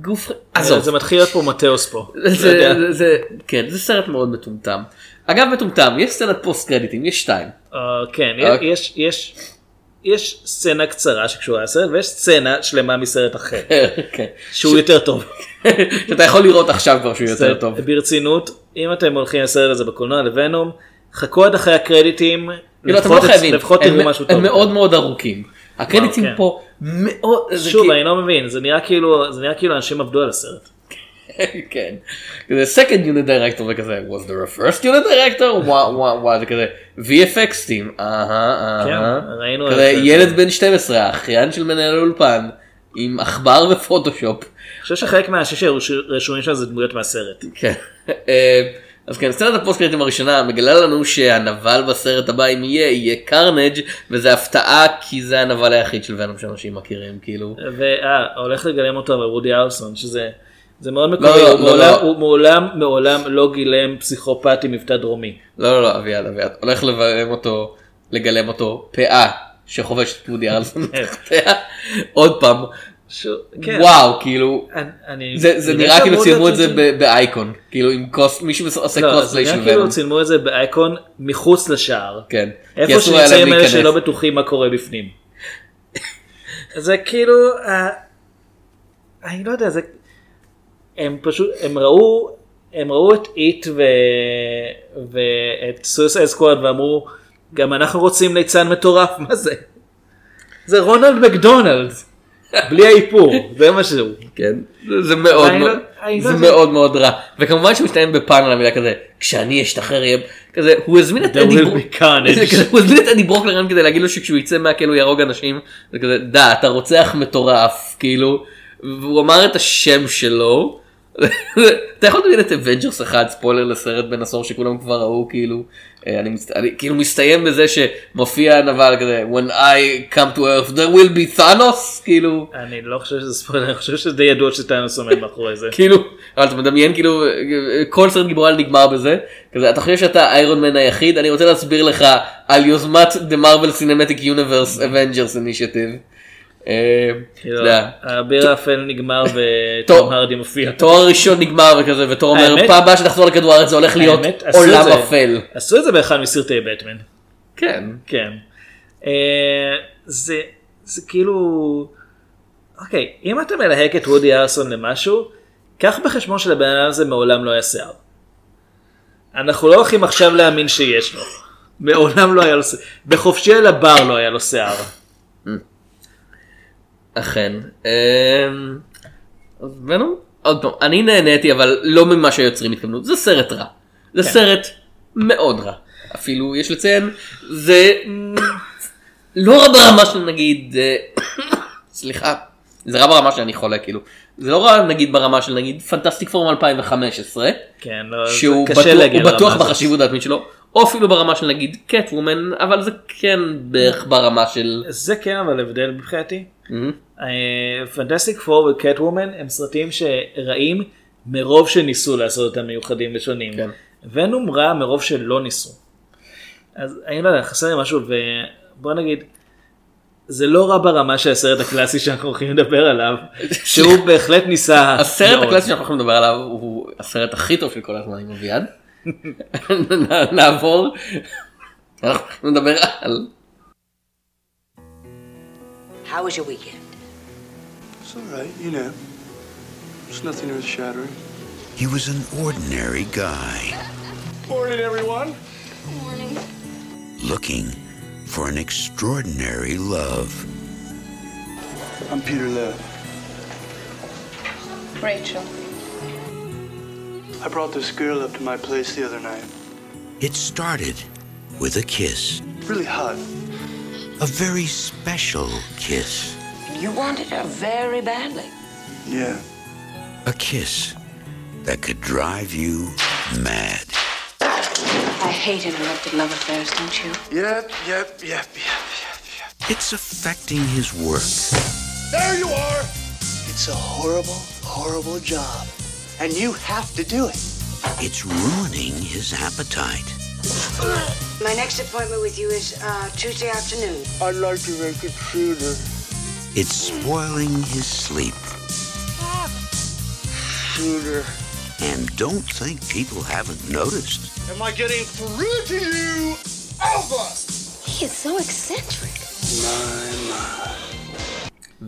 גוף... עזוב. זה מתחיל להיות פה מתאוס פה. לא זה. זה, זה, כן, זה סרט מאוד מטומטם. אגב מטומטם, יש סצנת פוסט קרדיטים, יש שתיים. אה, כן, אוקיי. יש, יש, יש סצנה קצרה שקשורה לסרט, ויש סצנה שלמה מסרט אחר, [laughs] כן. שהוא יותר טוב. [laughs] שאתה יכול לראות עכשיו כבר שהוא יותר טוב. ברצינות, אם אתם הולכים לסרט הזה בקולנוע לוונום, חכו עד אחרי הקרדיטים, כאילו אתם לא לפחות- חייבים, לפחות הם- תראו משהו הם טוב. מאוד מאוד ארוכים. הקרדיטים כן. פה מאוד, זה שוב, כאילו- אני לא מבין, זה נראה כאילו, זה נראה כאילו אנשים עבדו על הסרט. כן. כזה second unit director וכזה was there a first unit director? וואו וואו וואו זה כזה VFX team. אהה כן, אהה. ראינו כזה. ילד בן 12 האחיין של מנהל האולפן עם עכבר ופוטושופ. אני חושב שחלק מהאנשים שרשומים שם זה דמויות מהסרט. כן. אז כן, סצנת הפוסט קרדיטים הראשונה מגלה לנו שהנבל בסרט הבא אם יהיה, יהיה קרנאג' וזה הפתעה כי זה הנבל היחיד של ונום שאנשים מכירים כאילו. ואה, הולך לגלם אותו אבל וודי הרלסון, שזה זה מאוד מקורי, לא, הוא לא, מעולם- לא. הוא מעולם מעולם לא גילם פסיכופת עם מבטא דרומי. לא לא לא אביעד אביעד הולך לגלם אותו לגלם אותו פאה שחובשת את וודי [laughs] תחתיה. עוד פעם כן. וואו כאילו אני- זה זה אני נראה כאילו צילמו את זה- באייקון כאילו עם קוס מישהו עושה לא, זה קוספליי של נראה כאילו ונום. צילמו את זה באייקון מחוץ לשער. כן. איפה שנמצאים אלה. שלא בטוחים מה קורה בפנים. זה כאילו, אה, אני לא יודע, זה, הם פשוט, הם ראו, הם ראו את איט ו... ואת Suicide Squad ואמרו, גם אנחנו רוצים ליצן מטורף, מה זה? זה רונלד מקדונלד, בלי האיפור, זה מה שהוא. כן. זה מאוד אני מאוד- לא- לא זה. מאוד מאוד רע וכמובן שהוא מסתיים בפאנל המילה כזה כשאני אשתחרר יהיה הוא הזמין את אדי כזה, הוא הזמין את אדי [laughs] ברוק לכאן כדי להגיד לו שכשהוא יצא מהכלא הוא יהרוג אנשים זה כזה duh אתה רוצח מטורף כאילו והוא אמר את השם שלו אתה יכול לדמיין את Avengers אחד ספוילר לסרט בן עשור שכולם כבר ראו כאילו אה, אני, מצט... אני כאילו מסתיים בזה שמופיע נבל כזה when I come to earth there will be Thanos כאילו אני לא חושב שזה ספוילר, אני חושב שזה די ידוע שת'אנוס עומד מאחורי זה. כאילו אבל אתה מדמיין כאילו כל סרט גיבורי על נגמר בזה כזה אתה חושב שאתה Iron Man היחיד אני רוצה להסביר לך על יוזמת The Marvel Cinematic Universe Avengers Initiative. אה, כאילו, האביר האפל נגמר [laughs] וטום הרדי מופיע. תואר ראשון נגמר וכזה ותור אומר פעם הבאה שתחזור לכדור הארץ זה הולך להיות עולם. אפל. עשו את זה באחד מסרטי בטמן. כן. כן. אה, זה, זה כאילו... אוקיי, אם אתה מלהק את וודי ארסון למשהו, קח בחשבון שלבן אדם הזה מעולם לא היה שיער. אנחנו לא הולכים עכשיו להאמין שיש לו. מעולם לא היה לו שיער. בחופשי על הבר לא היה לו שיער. אכן. אמ, אז ונום, עוד פעם, אני נהניתי אבל לא ממה שהיוצרים התכוונו, זה סרט רע. זה סרט מאוד רע. אפילו יש לציין, זה לא רע ברמה של נגיד, אה, סליחה, זה רע ברמה שאני חולה כאילו. זה לא רע נגיד ברמה של נגיד פנטסטיק פורם 2015, כן, לא, שהוא בטוח, הוא בטוח. בחשיבות העצמית שלו, או אפילו ברמה של נגיד קט וומן, אבל זה כן בערך ברמה של... זה כן אבל הבדל מבחינתי. פנטסטיק פור וקט וומן הם סרטים שרעים מרוב שניסו לעשות אותם מיוחדים ושונים. כן. ונום רע מרוב שלא ניסו. אז אני לא יודע, חסר לי משהו ובוא נגיד, זה לא רע ברמה של הסרט הקלאסי שאנחנו הולכים לדבר עליו, [laughs] שהוא בהחלט ניסה. הסרט. הקלאסי שאנחנו הולכים לדבר עליו הוא הסרט הכי טוב של כל הזמנים אביעד. [laughs] נ- נעבור. אנחנו הולכים לדבר על How was your weekend? It's all right, you know. It's nothing earth shattering. He was an ordinary guy Morning, everyone. looking for an extraordinary love. I'm Peter Lev. Rachel. I brought this girl up to my place the other night. It started with a kiss, Really hot. a very special kiss, You wanted her very badly. Yeah. a kiss that could drive you mad. I hate interrupted love affairs, don't you? Yep, yep, yep, yep, yep, yep. It's affecting his work. There you are! It's a horrible, horrible job. And you have to do it. It's ruining his appetite. My next appointment with you is uh, Tuesday afternoon. I'd like to make it sooner. It's spoiling his sleep. Sooner. And don't think people haven't noticed. Am I getting through to you? Over! He is so eccentric. My, my.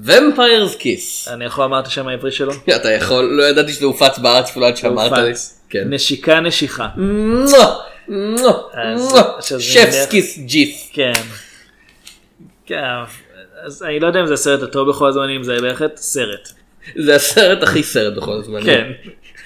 ומפיירס כיס. אני יכול לומר את השם העברי שלו? [laughs] אתה יכול, לא ידעתי שזה הופץ בארץ אפילו עד שאמרת לי. כן. נשיקה נשיכה. שפס כיס ג'יף. כן. אז אני לא יודע אם זה הסרט הטוב בכל הזמנים, זה בהחלט סרט. זה הסרט הכי סרט בכל הזמן. כן.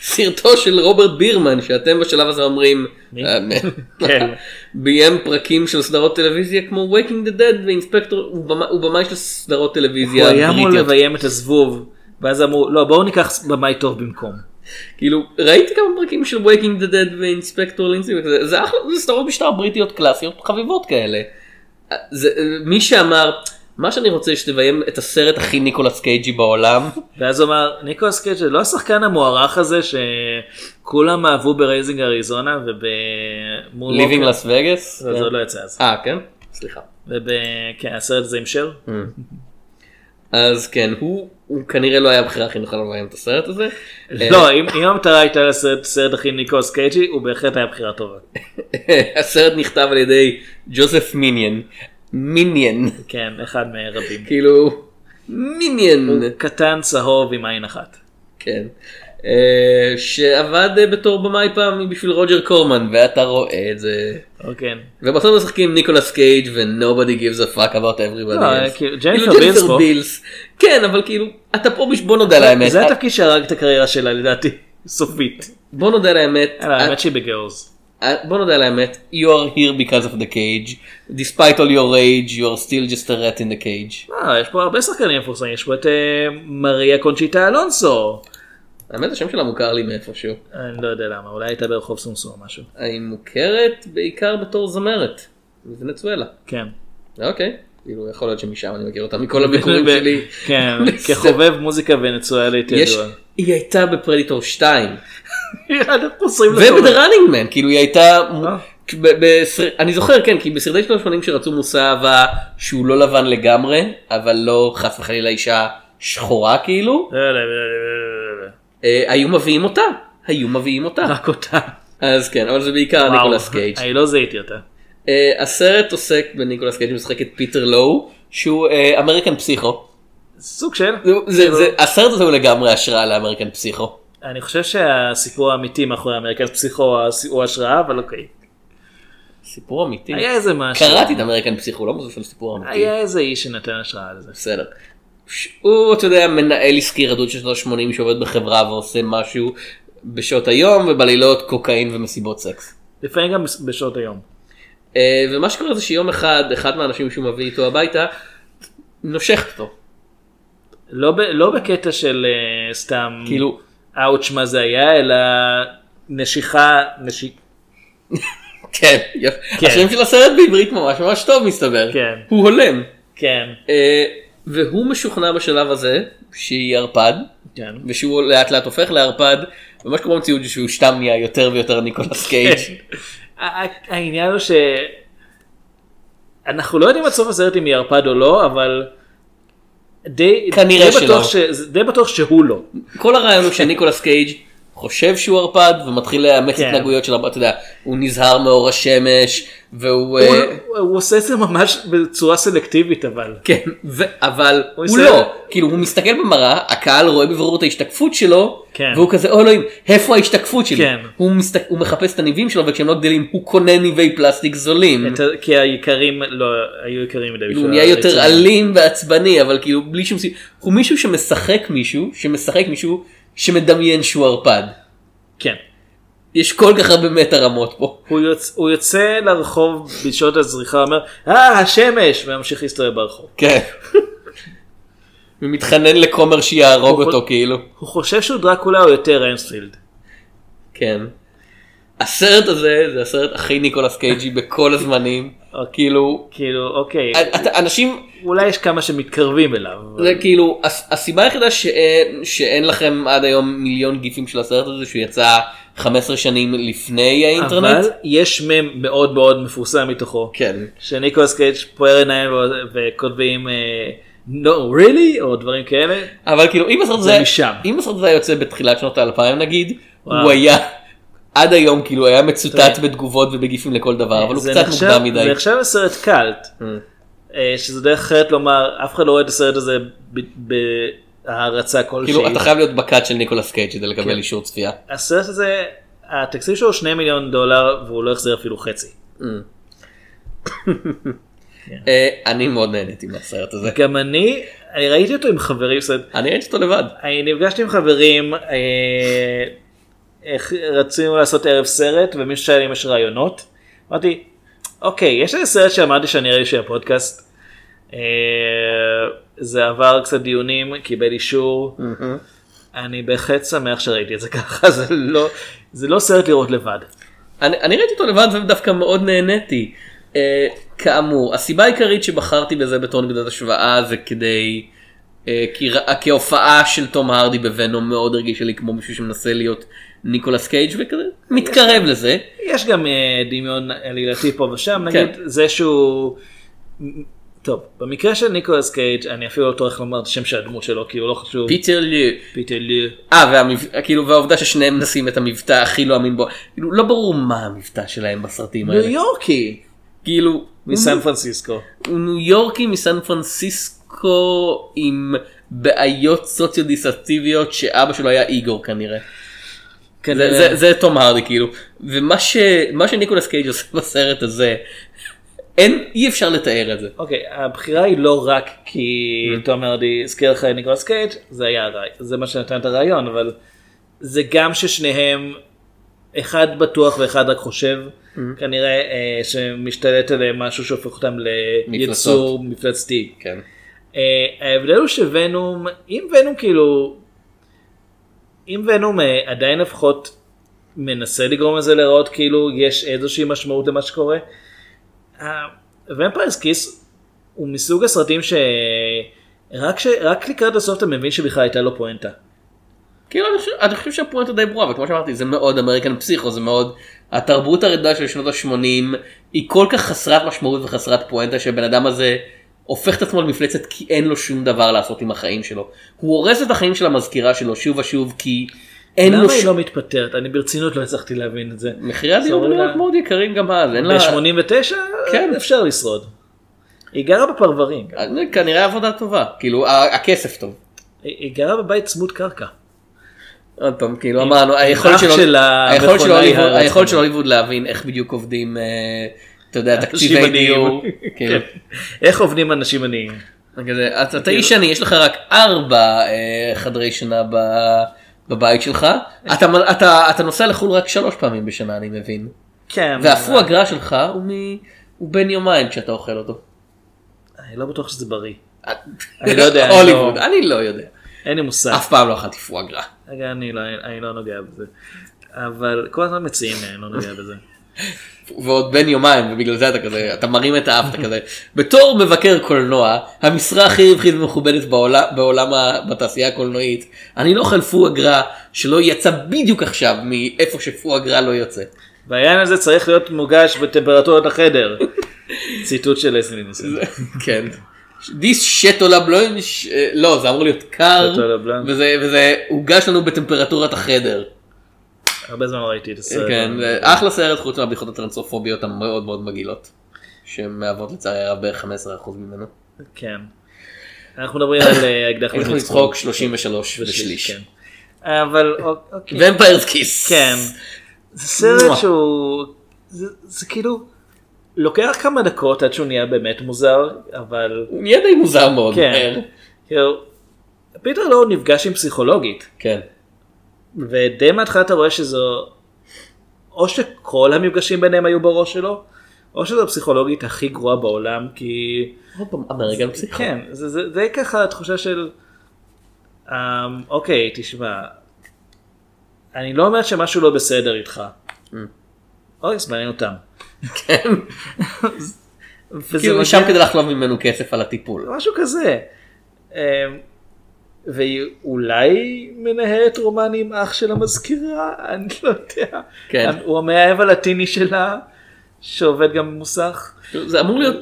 סרטו של רוברט בירמן שאתם בשלב הזה אומרים? אה, [laughs] כן. ביים פרקים של סדרות טלוויזיה כמו Waking the Dead ואינספקטור הוא במאי- הוא של סדרות הוא טלוויזיה היה אמור. לביים את הזבוב, ואז אמרו, לא בואו ניקח במאי טוב במקום. כאילו ראיתי כמה פרקים של Waking the Dead ו Inspector Lynley זה אחלה סדרות משטר בריטיות קלאסיות חביבות כאלה. אה, אה, מי שאמר מה שאני רוצה שתביים את הסרט הכי ניקולס קייג'י בעולם [laughs] ואז הוא אמר, ניקולס קייג' לא השחקן המוערך הזה שכולם אהבו ב Raising Arizona ובמול Leaving Las Vegas. זה עוד לא יצא אז. אה כן? סליחה. כן, הסרט הזה עם שר. אז כן הוא הוא כנראה לא היה הבחירה הכי נכונה לביים את הסרט הזה. [laughs] לא, אם אם המטרה הייתה לעשות סרט הכי ניקולס קייג'י, הוא בהחלט היה בחירה טובה. [laughs] הסרט נכתב על ידי ג'וזף מיניאן. מיניאן. כן, אחד מרבים. כאילו מיניאן. הוא קטן צהוב עם עין אחת. כן. אה, שעבד אה, בתור במאי פעם בשביל רוג'ר קורמן ואתה רואה את זה. כן. ובסוף משחקים ניקולס קייג' ו-nobody gives a fuck about everybody else. כאילו, ג'ניפר כאילו, בילס פה. בילס. כן אבל כאילו אתה פה בש- בוא נודה על האמת. זה התפקיד שהרג את הקריירה שלה לדעתי, סופית. בוא נודה על האמת. אה, האמת שהיא בגרלס. אה, בוא נודה על האמת, you are here because of the cage, despite all your rage, you are still just a rat in the cage. אה, יש פה הרבה שחקנים מפורסמים, יש פה את אה, מריה קונצ'יטה אלונסו. האמת השם שלה מוכר לי מאיפשהו. אני לא יודע למה, אולי הייתה ברחוב סומסום או משהו. היא מוכרת בעיקר בתור זמרת. מוונצואלה. כן. אוקיי. כאילו יכול להיות שמשם אני מכיר אותה מכל הביקורים שלי. כן. [laughs] כחובב מוזיקה ונצואלית ידוע. היא הייתה בפרדיטור 2 אנחנו חוזרים לתור. ובדראנינג מן כאילו היא הייתה אה. אני זוכר כן כי בסרטי שנות ה-80 שרצו מושא אהבה שהוא לא לבן לגמרי אבל לא חס וחלילה אישה שחורה כאילו לא, לא, לא, לא, לא, לא. אה, היו מביאים אותה היו מביאים אותה רק אותה. אז כן אבל זה בעיקר ניקולס קייג'. אני לא זיהיתי אותה. אה, הסרט עוסק בניקולס קייג' משחק את פיטר לואו שהוא אה, American Psycho. סוג של. הסרט הזה הוא לגמרי השראה ל American Psycho. אני חושב שהסיפור האמיתי מאחורי American Psycho הוא השראה, אבל אוקיי. סיפור אמיתי. היה איזה משהו. קראתי את American Psycho לא על סיפור אמיתי. היה איזה איש שנתן השראה לזה. בסדר. הוא אתה יודע מנהל עסקי רדוד של שנות ה-80 שעובד בחברה ועושה משהו בשעות היום ובלילות קוקאין ומסיבות סקס. לפעמים גם בשעות היום. אה, ומה שקורה זה שיום אחד אחד מהאנשים שהוא מביא איתו הביתה נושכת אותו. לא ב- לא בקטע של אה, סתם כאילו אאוץ' מה זה היה, אלא נשיכה, נשיק... כן. כן. השם של הסרט בעברית ממש ממש טוב מסתבר. כן. הוא הולם. כן. אה, והוא משוכנע בשלב הזה שהיא ערפד כן. ושהוא לאט לאט הופך לערפד ומה שקורה במציאות זה שהוא סתם נהיה יותר ויותר ניקולס קייג'. ה- ה- העניין הוא ש... אנחנו לא יודעים עד סוף הסרט אם היא ערפד או לא, אבל די, כנראה די בטוח שלא. ש... זה די בטוח שהוא לא. כל הרעיון הוא שניקולס קייג' חושב שהוא ערפד ומתחיל לאמץ כן. התנהגויות של ערפד, אתה יודע, הוא נזהר מאור השמש והוא... הוא, אה, הוא עושה את זה ממש בצורה סלקטיבית אבל. כן, ו- אבל הוא עושה- לא, כאילו הוא מסתכל במראה, הקהל רואה בבירור את ההשתקפות שלו, כן. והוא כזה, "אוי, אלוהים, איפה ההשתקפות שלי? כן. הוא, מסת... הוא מחפש את הניבים שלו וכשהם לא גדלים הוא קונה ניבי פלסטיק זולים. את כי היקרים לא היו יקרים מדי. כאילו, הוא בשביל נהיה יותר. אלים ועצבני אבל כאילו בלי שום סיבה, הוא מישהו שמשחק מישהו, שמשחק מישהו שמדמיין שהוא ערפד. כן. יש כל כך הרבה מטה רמות פה. הוא, יוצ... הוא יוצא לרחוב בשעות הזריחה אומר אה השמש וממשיך להסתובב ברחוב. כן. [laughs] ומתחנן לכומר שיהרוג אותו כאילו. הוא חושב שהוא דרקולה או יותר רנפילד. כן. הסרט הזה זה הסרט הכי ניקולס קייג'י בכל הזמנים. כאילו, כאילו אוקיי אתה- אנשים, אולי יש כמה שמתקרבים אליו. זה כאילו, הס- הסיבה היחידה שאין, שאין לכם עד היום מיליון גיפים של הסרט הזה שהוא יצא 15 שנים לפני האינטרנט. אבל יש מם מאוד מאוד מפורסם מתוכו. כן. שניקולס קייג' פוער עיניים וכותבים אה, no really או דברים כאלה. אבל כאילו אם הסרט זה הזה, משם. אם הסרט הזה היה יוצא בתחילת שנות האלפיים נגיד, וואו. הוא היה, עד היום כאילו היה מצוטט. בתגובות ובגיפים לכל דבר, אבל הוא קצת מוקדם מדי. זה נחשב לסרט קאלט. אה, שזה דרך אחרת לומר אף אחד לא רואה את הסרט הזה בהערצה כלשהי. כאילו אתה חייב להיות בקאט של ניקולס קייג' כדי לקבל כן. אישור צפייה. הסרט הזה התקציב שלו 2 מיליון דולר והוא לא החזיר אפילו חצי. אה, אני מאוד נהניתי מהסרט הזה. גם אני, אני ראיתי אותו עם חברים, אני ראיתי אותו לבד. אני נפגשתי עם חברים, אה, רצינו לעשות ערב סרט ומישהו שאל אם יש רעיונות. אמרתי, אוקיי, יש איזה סרט שאמרתי שאני אראה בשביל הפודקאסט. אה, זה עבר קצת דיונים, קיבל אישור. אני בהחלט שמח שראיתי את זה ככה, זה לא, זה לא סרט לראות לבד. אני, אני ראיתי אותו לבד ודווקא מאוד נהניתי. אה, כאמור, הסיבה העיקרית שבחרתי בזה בתור נקודת השוואה זה כדי, אה, כי, כי ההופעה של תום הרדי בוונום מאוד הרגישה לי כמו מישהו שמנסה להיות ניקולס קייג' וכזה מתקרב לזה. יש גם אה, דמיון עלילתי פה ושם, כן. נגיד זה שהוא... טוב, במקרה של ניקולס קייג' אני אפילו לא טורח לומר את השם של הדמות שלו כי הוא לא חשוב. פיטר לואו. פיטר לואו. אה, והמב... כאילו, והעובדה ששניהם עושים את המבטא הכי לא אמין בו, כאילו, לא ברור מה המבטא שלהם בסרטים האלה. ניו יורקי. כאילו, מסן פרנסיסקו. הוא ניו יורקי מסן פרנסיסקו עם בעיות סוציו-דיסטטיביות שאבא שלו היה איגור כנראה. זה, זה, זה תום הרדי כאילו ומה ש, מה שניקולס קייג' עושה [laughs] בסרט הזה אין אי אפשר לתאר את זה. אוקיי, הבחירה היא לא רק כי תום הרדי הזכיר לך את ניקולס קייג', זה היה הרעי- זה מה שנתן את הרעיון, אבל זה גם ששניהם, אחד בטוח ואחד רק חושב, כנראה אה, שמשתלט עליהם משהו שהופך אותם ליצור מפלצתי. כן. אה, ההבדל הוא שוונום, אם ונום כאילו, אם ונום אה, עדיין לפחות מנסה לגרום לזה להיראות כאילו יש איזושהי משמעות למה שקורה. ומפיירס כיס הוא מסוג הסרטים שרק ש... לקראת הסוף אתה מבין שבכלל הייתה לו פואנטה. כאילו אני חושב, אני חושב שהפואנטה די ברורה וכמו שאמרתי זה מאוד אמריקן פסיכו זה מאוד התרבות הרדה של שנות ה-80 היא כל כך חסרת משמעות וחסרת פואנטה שבן אדם הזה הופך את עצמו למפלצת כי אין לו שום דבר לעשות עם החיים שלו. הוא הורס את החיים של המזכירה שלו שוב ושוב כי אין לו למה היא. לא מתפטרת? אני ברצינות לא הצלחתי להבין את זה. מחירי הדיור בניו מאוד יקרים גם אז אין לה... ב-89 כן. אפשר לשרוד. היא גרה בפרברים. כנראה עבודה טובה כאילו הכסף טוב. היא גרה בבית צמוד קרקע. עוד פעם כאילו אמרנו של הוליווד-. היכולת של הוליווד להבין איך בדיוק עובדים אה, אתה יודע תקציבי דיור. כאילו. כן. איך עובדים אנשים עניים? אתה איש עני יש לך רק ארבע אה, חדרי שינה בבית שלך אתה אתה נוסע לחו"ל רק שלוש פעמים בשנה אני מבין. כן. והפו אגרה שלך הוא בין יומיים כשאתה אוכל אותו. אני לא בטוח שזה בריא. [laughs] אני לא יודע. אני הוליווד לא- אני לא יודע. אין לי מושג. אף פעם לא אכלתי פו אגרה. רגע, אני לא, אני לא נוגע בזה. אבל כל הזמן מציעים אני לא נוגע בזה. ועוד בין יומיים ובגלל זה אתה כזה אתה מרים את האף אתה כזה בתור מבקר קולנוע המשרה הכי רווחית ומכובדת בעולם בעולם בתעשייה הקולנועית אני לא אוכל פו אגרה שלא יצא בדיוק עכשיו מאיפה שפו אגרה לא יוצא. והעניין הזה צריך להיות מוגש בטמפרטורת החדר. ציטוט של לסלי ניסן. כן. דיס שטו לבלונש לא זה אמור להיות קר וזה הוגש לנו בטמפרטורת החדר. הרבה זמן לא ראיתי את הסרט. כן, אחלה סרט חוץ מהבדיחות הטרנסופוביות המאוד מאוד מגעילות. שמהוות לצערי הרב בערך 15% ממנו. כן. אנחנו מדברים על אה, למצחוק. נצחוק 33 ושליש. כן. אבל אוקיי. ומפיירס כיס. כן. זה סרט שהוא... זה כאילו... לוקח כמה דקות עד שהוא נהיה באמת מוזר, אבל... הוא נהיה די מוזר מאוד כן. מהר. כאילו, פיטר לא נפגש עם פסיכולוגית. כן. ודי מההתחלה אתה רואה שזו... או שכל המפגשים ביניהם היו בראש שלו, או שזו הפסיכולוגית הכי גרועה בעולם, כי... עוד פעם, אמריקן פסיכו. כן, זה, זה, זה ככה התחושה של... אמ, אוקיי, תשמע, אני לא אומר שמשהו לא בסדר איתך. אוי, זה מעניין אותם. כן. [laughs] כאילו שם כדי לחלוב ממנו כסף על הטיפול. משהו כזה. והיא אולי מנהלת רומן עם אח של המזכירה, [laughs] אני לא יודע. כן. הוא המאהב הלטיני שלה, שעובד גם במוסך. זה אמור להיות,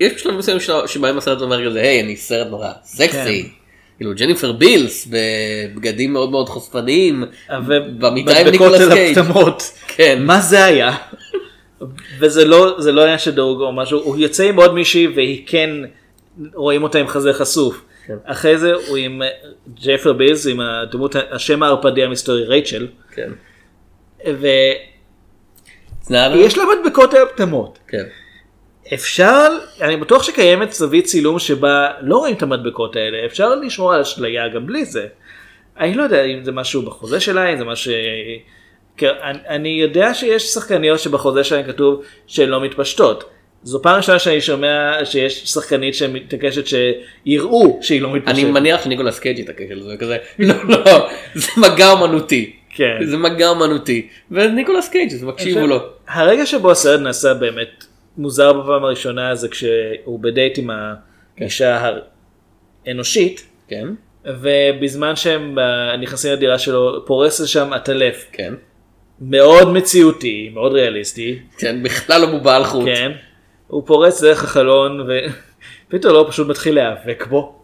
יש בשלבים מסוימים של- שבהם הסרט אומר כזה, היי אני סרט נורא סקסי. כן. כאילו ג'ניפר בילס בבגדים מאוד מאוד חושפניים. במיטה עם ניקולס קייג'. כן. מה זה היה? וזה לא, זה לא עניין של דירוג או משהו, הוא יוצא עם עוד מישהי והיא כן, רואים אותה עם חזה חשוף. כן. אחרי זה הוא עם אה, ג'פר בילס, עם הדמות, השם הערפדי המסתורי רייצ'ל. כן. ויש לה מדבקות על הפטמות. כן. אפשר, אני בטוח שקיימת זווית צילום שבה לא רואים את המדבקות האלה, אפשר לשמור על אשליה גם בלי זה. אני לא יודע אם זה משהו בחוזה שלה, אם זה משהו... כן, אני יודע שיש שחקניות שבחוזה שלהן כתוב שהן לא מתפשטות. זו פעם ראשונה שאני שומע שיש שחקנית שמתעקשת שיראו שהיא לא מתפשטת. אני מניח שניקולס קייג' יתעקש על זה כזה לא לא זה מגע אומנותי. כן. זה מגע אומנותי. וניקולס קייג' אז מקשיבו לו. הרגע שבו הסרט נעשה באמת מוזר בפעם הראשונה זה כשהוא בדייט עם האישה האנושית. כן. ובזמן שהם נכנסים לדירה שלו פורס לשם עטלף. כן. מאוד מציאותי, מאוד ריאליסטי. כן, בכלל לא בובה על חוט. כן. הוא פורץ דרך החלון ופתאום [laughs] לא פשוט מתחיל להיאבק בו.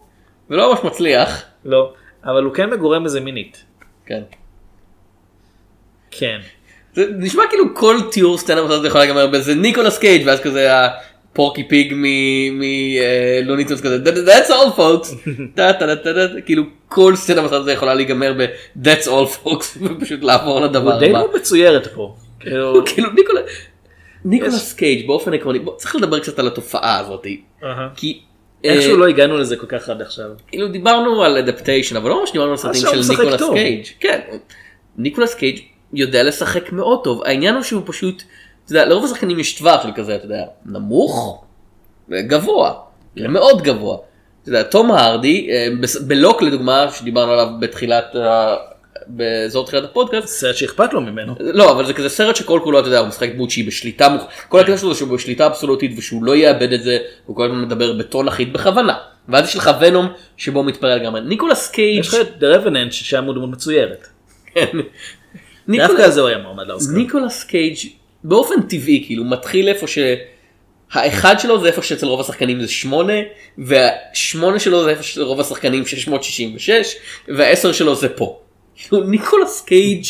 ולא ממש מצליח. לא. אבל הוא כן מגורם בזה מינית. כן. כן. זה נשמע כאילו כל תיאור סטנדאפ הזה יכול להיגמר בזה ניקולס קייג' ואז כזה הפורקי פיג מלוניטוס כזה that's all folks [laughs] כאילו כל סצנה הזה יכולה להיגמר ב that's all folks [laughs] ופשוט לעבור לדבר הוא די הבא. לא מצוירת פה. כאילו, כאילו ניקולס ניקולס קייג' באופן עקרוני בוא, צריך לדבר קצת על התופעה הזאת אהה. כי איכשהו אה, לא הגענו לזה כל כך עד עכשיו. כאילו דיברנו על Adaptation אבל לא ממש דיברנו על סרטים של ניקולס טוב. קייג' כן ניקולס קייג' יודע לשחק מאוד טוב העניין הוא שהוא פשוט אתה יודע, לרוב השחקנים יש טווח של כזה אתה יודע נמוך וגבוה למאוד גבוה. אתה יודע, תום הרדי אה, ב Locke לדוגמה שדיברנו עליו בתחילת באזור תחילת הפודקאסט. סרט שאכפת לו ממנו. לא אבל זה כזה סרט שכל כולו אתה יודע הוא משחק דמות שהיא בשליטה מוח... כל הקטע שלו שהוא בשליטה אבסולוטית ושהוא לא יאבד את זה הוא כל הזמן מדבר בטון אחיד בכוונה. ואז יש לך Venom שבו הוא מתפרע לגמרי. ניקולס קייג' יש לך את The Revenant ששם הוא דמות מצוירת. כן. דווקא זה הוא היה מועמד לאוסקר. ניקולס קייג' באופן טבעי כאילו מתחיל איפה שהאחד שלו זה איפה שאצל רוב השחקנים זה 8 והשמונה שלו זה איפה שאצל רוב השחקנים 666 והעשר שלו זה פה. [laughs] ניקולס קייג'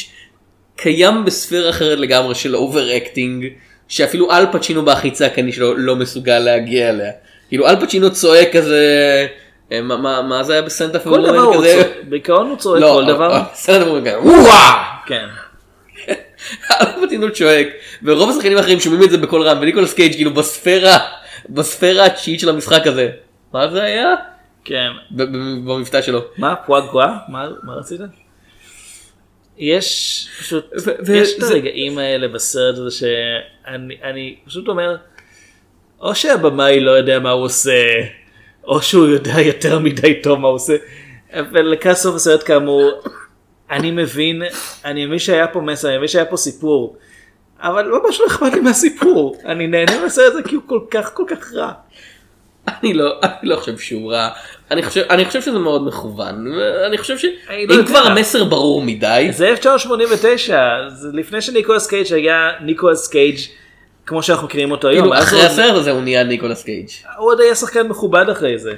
קיים בספירה אחרת לגמרי של overacting שאפילו אל פצ'ינו בהכי צעקני שלו לא מסוגל להגיע אליה. כאילו אל פצ'ינו צועק כזה אה, מה- מה מה זה היה בסנטה כל דבר הוא כזה? צועק, בעיקרון הוא צועק לא, כל דבר. אה, ב Scent of a Woman כזה, "וואו!" כן. [laughs] אל פצ'ינו צועק ורוב השחקנים האחרים שומעים את זה בקול רם וניקולס קייג' כאילו בספירה בספירה התשיעית של המשחק הזה. מה זה היה? כן. במבטא שלו. מה מה רצית? יש פשוט, ו- יש את וזה- הרגעים האלה בסרט הזה שאני אני פשוט אומר, או שהבמאי לא יודע מה הוא עושה, או שהוא יודע יותר מדי טוב מה הוא עושה. ולקראת סוף הסרט כאמור, אני מבין, אני מבין שהיה פה מסר, אני מבין שהיה פה סיפור, אבל ממש לא אכפת לי מהסיפור, אני נהנה מהסרט הזה כי הוא כל כך כל כך רע. אני לא אני לא חושב שהוא רע. אני חושב אני חושב שזה מאוד מכוון. אני חושב שאם לא. כבר המסר ברור מדי. זה 1989, זה לפני שניקולס קייג' היה ניקולס קייג' כמו שאנחנו מכירים אותו היום. כאילו אחרי הסרט הזה הוא נהיה ניקולס קייג'. הוא עוד היה שחקן מכובד אחרי זה.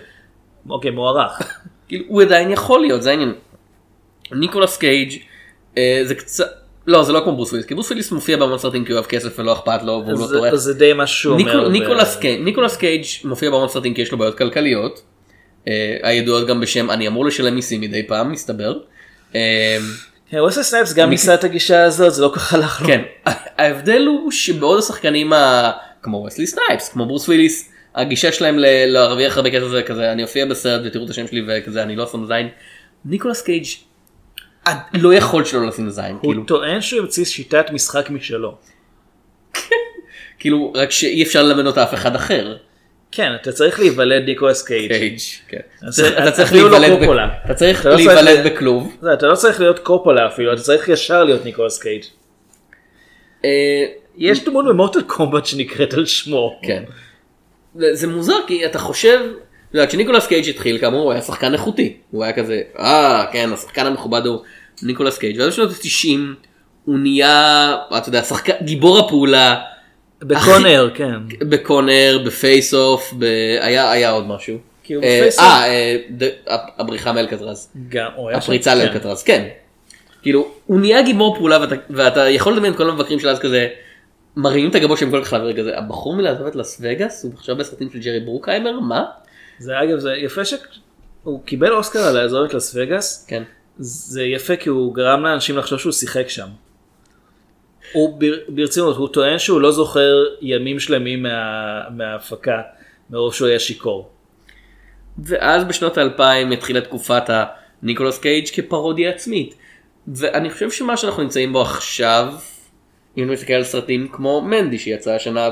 אוקיי, מוערך. [laughs] כאילו הוא עדיין יכול להיות זה העניין. ניקולס קייג' אה, זה קצת לא זה לא כמו ברוס וויליס כי ברוס וויליס מופיע בהמון סרטים כי הוא אוהב כסף ולא אכפת לו והוא לא טורח. זה די מה שהוא אומר. ניקולס קייג' מופיע בהמון סרטים כי יש לו בעיות כלכליות. אה, הידועות גם בשם אני אמור לשלם מיסים מדי פעם מסתבר. אה, כן, וסלי סנייפס גם ניסה את הגישה הזאת, זה לא כל כך הלך לו. כן ההבדל הוא שבעוד השחקנים כמו וסלי סנייפס כמו ברוס וויליס הגישה שלהם להרוויח הרבה כסף זה כזה אני אופיע בסרט ותראו את השם שלי וכזה אני לא שם זין. ניקולס קייג' לא יכול שלא לשים זין הוא כאילו טוען שהוא המציא שיטת משחק משלו. כאילו רק שאי אפשר ללמד אותה אף אחד אחר. כן, אתה צריך להיוולד ניקולס קייג'. כן. אתה צריך לא להיוולד. אתה צריך לא להיוולד בכלוב. אתה לא צריך להיות קופולה אפילו, אתה צריך ישר להיות ניקולס קייג'. אה, יש דמות ב Mortal Kombat שנקראת על שמו. כן. זה מוזר כי אתה חושב, כשניקולס קייג' התחיל כאמור הוא היה שחקן איכותי. הוא היה כזה, אה כן השחקן המכובד הוא ניקולס קייג' ואז בשנות ה-90 הוא נהיה, אתה יודע, שחקן, גיבור הפעולה. בקונר, כן. בקונר, בפייס אוף, ב... היה, היה עוד משהו. כאילו אה, אה, אה, הבריחה מאלקטרז. גם, הפריצה כן. לאלקטרז, כן. כאילו, הוא נהיה גיבור פעולה ואתה, ואתה יכול לדמיין את כל המבקרים של אז כזה, מרימים את הגבות שהם כל כך להעביר כזה, הבחור מלעזוב את לס וגאס, הוא עכשיו בסרטים של ג'רי ברוקהיימר, מה? זה אגב, זה יפה שהוא קיבל אוסקר על את לס וגאס. כן. זה יפה כי הוא גרם לאנשים לחשוב שהוא שיחק שם. הוא בר- ברצינות, הוא טוען שהוא לא זוכר ימים שלמים מה- מההפקה, מרוב שהוא היה שיכור. ואז בשנות האלפיים התחילה תקופת הניקולס קייג' כפרודיה עצמית. ואני חושב שמה שאנחנו נמצאים בו עכשיו, אם אני מסתכל על סרטים כמו מנדי שיצא השנה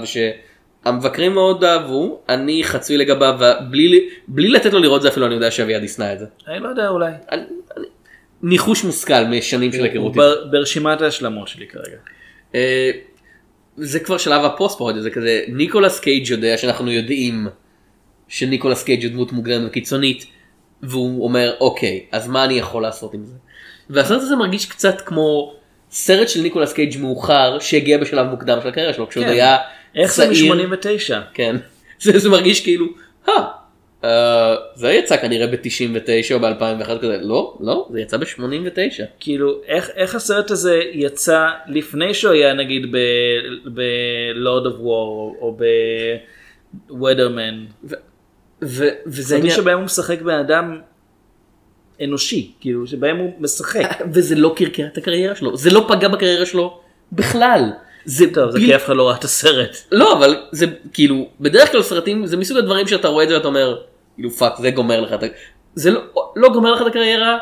ושהמבקרים מאוד אהבו, אני חצוי לגביו, בלי לתת לו לראות זה אפילו אני יודע שאביעד ישנא את זה. אני לא יודע אולי. אני- אני- ניחוש מושכל משנים של הוא היכרות. בר- ברשימת ההשלמות שלי כרגע. אה, זה כבר שלב הפוסט פרודיה זה כזה ניקולס קייג' יודע שאנחנו יודעים שניקולס קייג' הוא דמות מוגדרת וקיצונית והוא אומר אוקיי אז מה אני יכול לעשות עם זה. והסרט הזה מרגיש קצת כמו סרט של ניקולס קייג' מאוחר שהגיע בשלב מוקדם של הקריירה שלו כשהוא כן. היה איך זה צעיר. מ-89? כן. [laughs] זה, זה מרגיש כאילו "אה, זה יצא כנראה ב-99 או ב-2001 כזה לא לא זה יצא ב-89. כאילו, איך, איך הסרט הזה יצא לפני שהוא היה נגיד ב-Lord of War או ב-Weatherman? וזה עניין- שבהם הוא משחק בן אדם אנושי, כאילו, שבהם הוא משחק. [laughs] וזה לא קרקע את הקריירה שלו זה לא פגע בקריירה שלו בכלל. זה טוב, זה כי אף אחד לא ראה את הסרט. לא אבל זה כאילו בדרך כלל סרטים זה מסוג הדברים שאתה רואה את זה ואתה אומר כאילו פאק זה גומר לך את ה... זה לא, לא גומר לך את הקריירה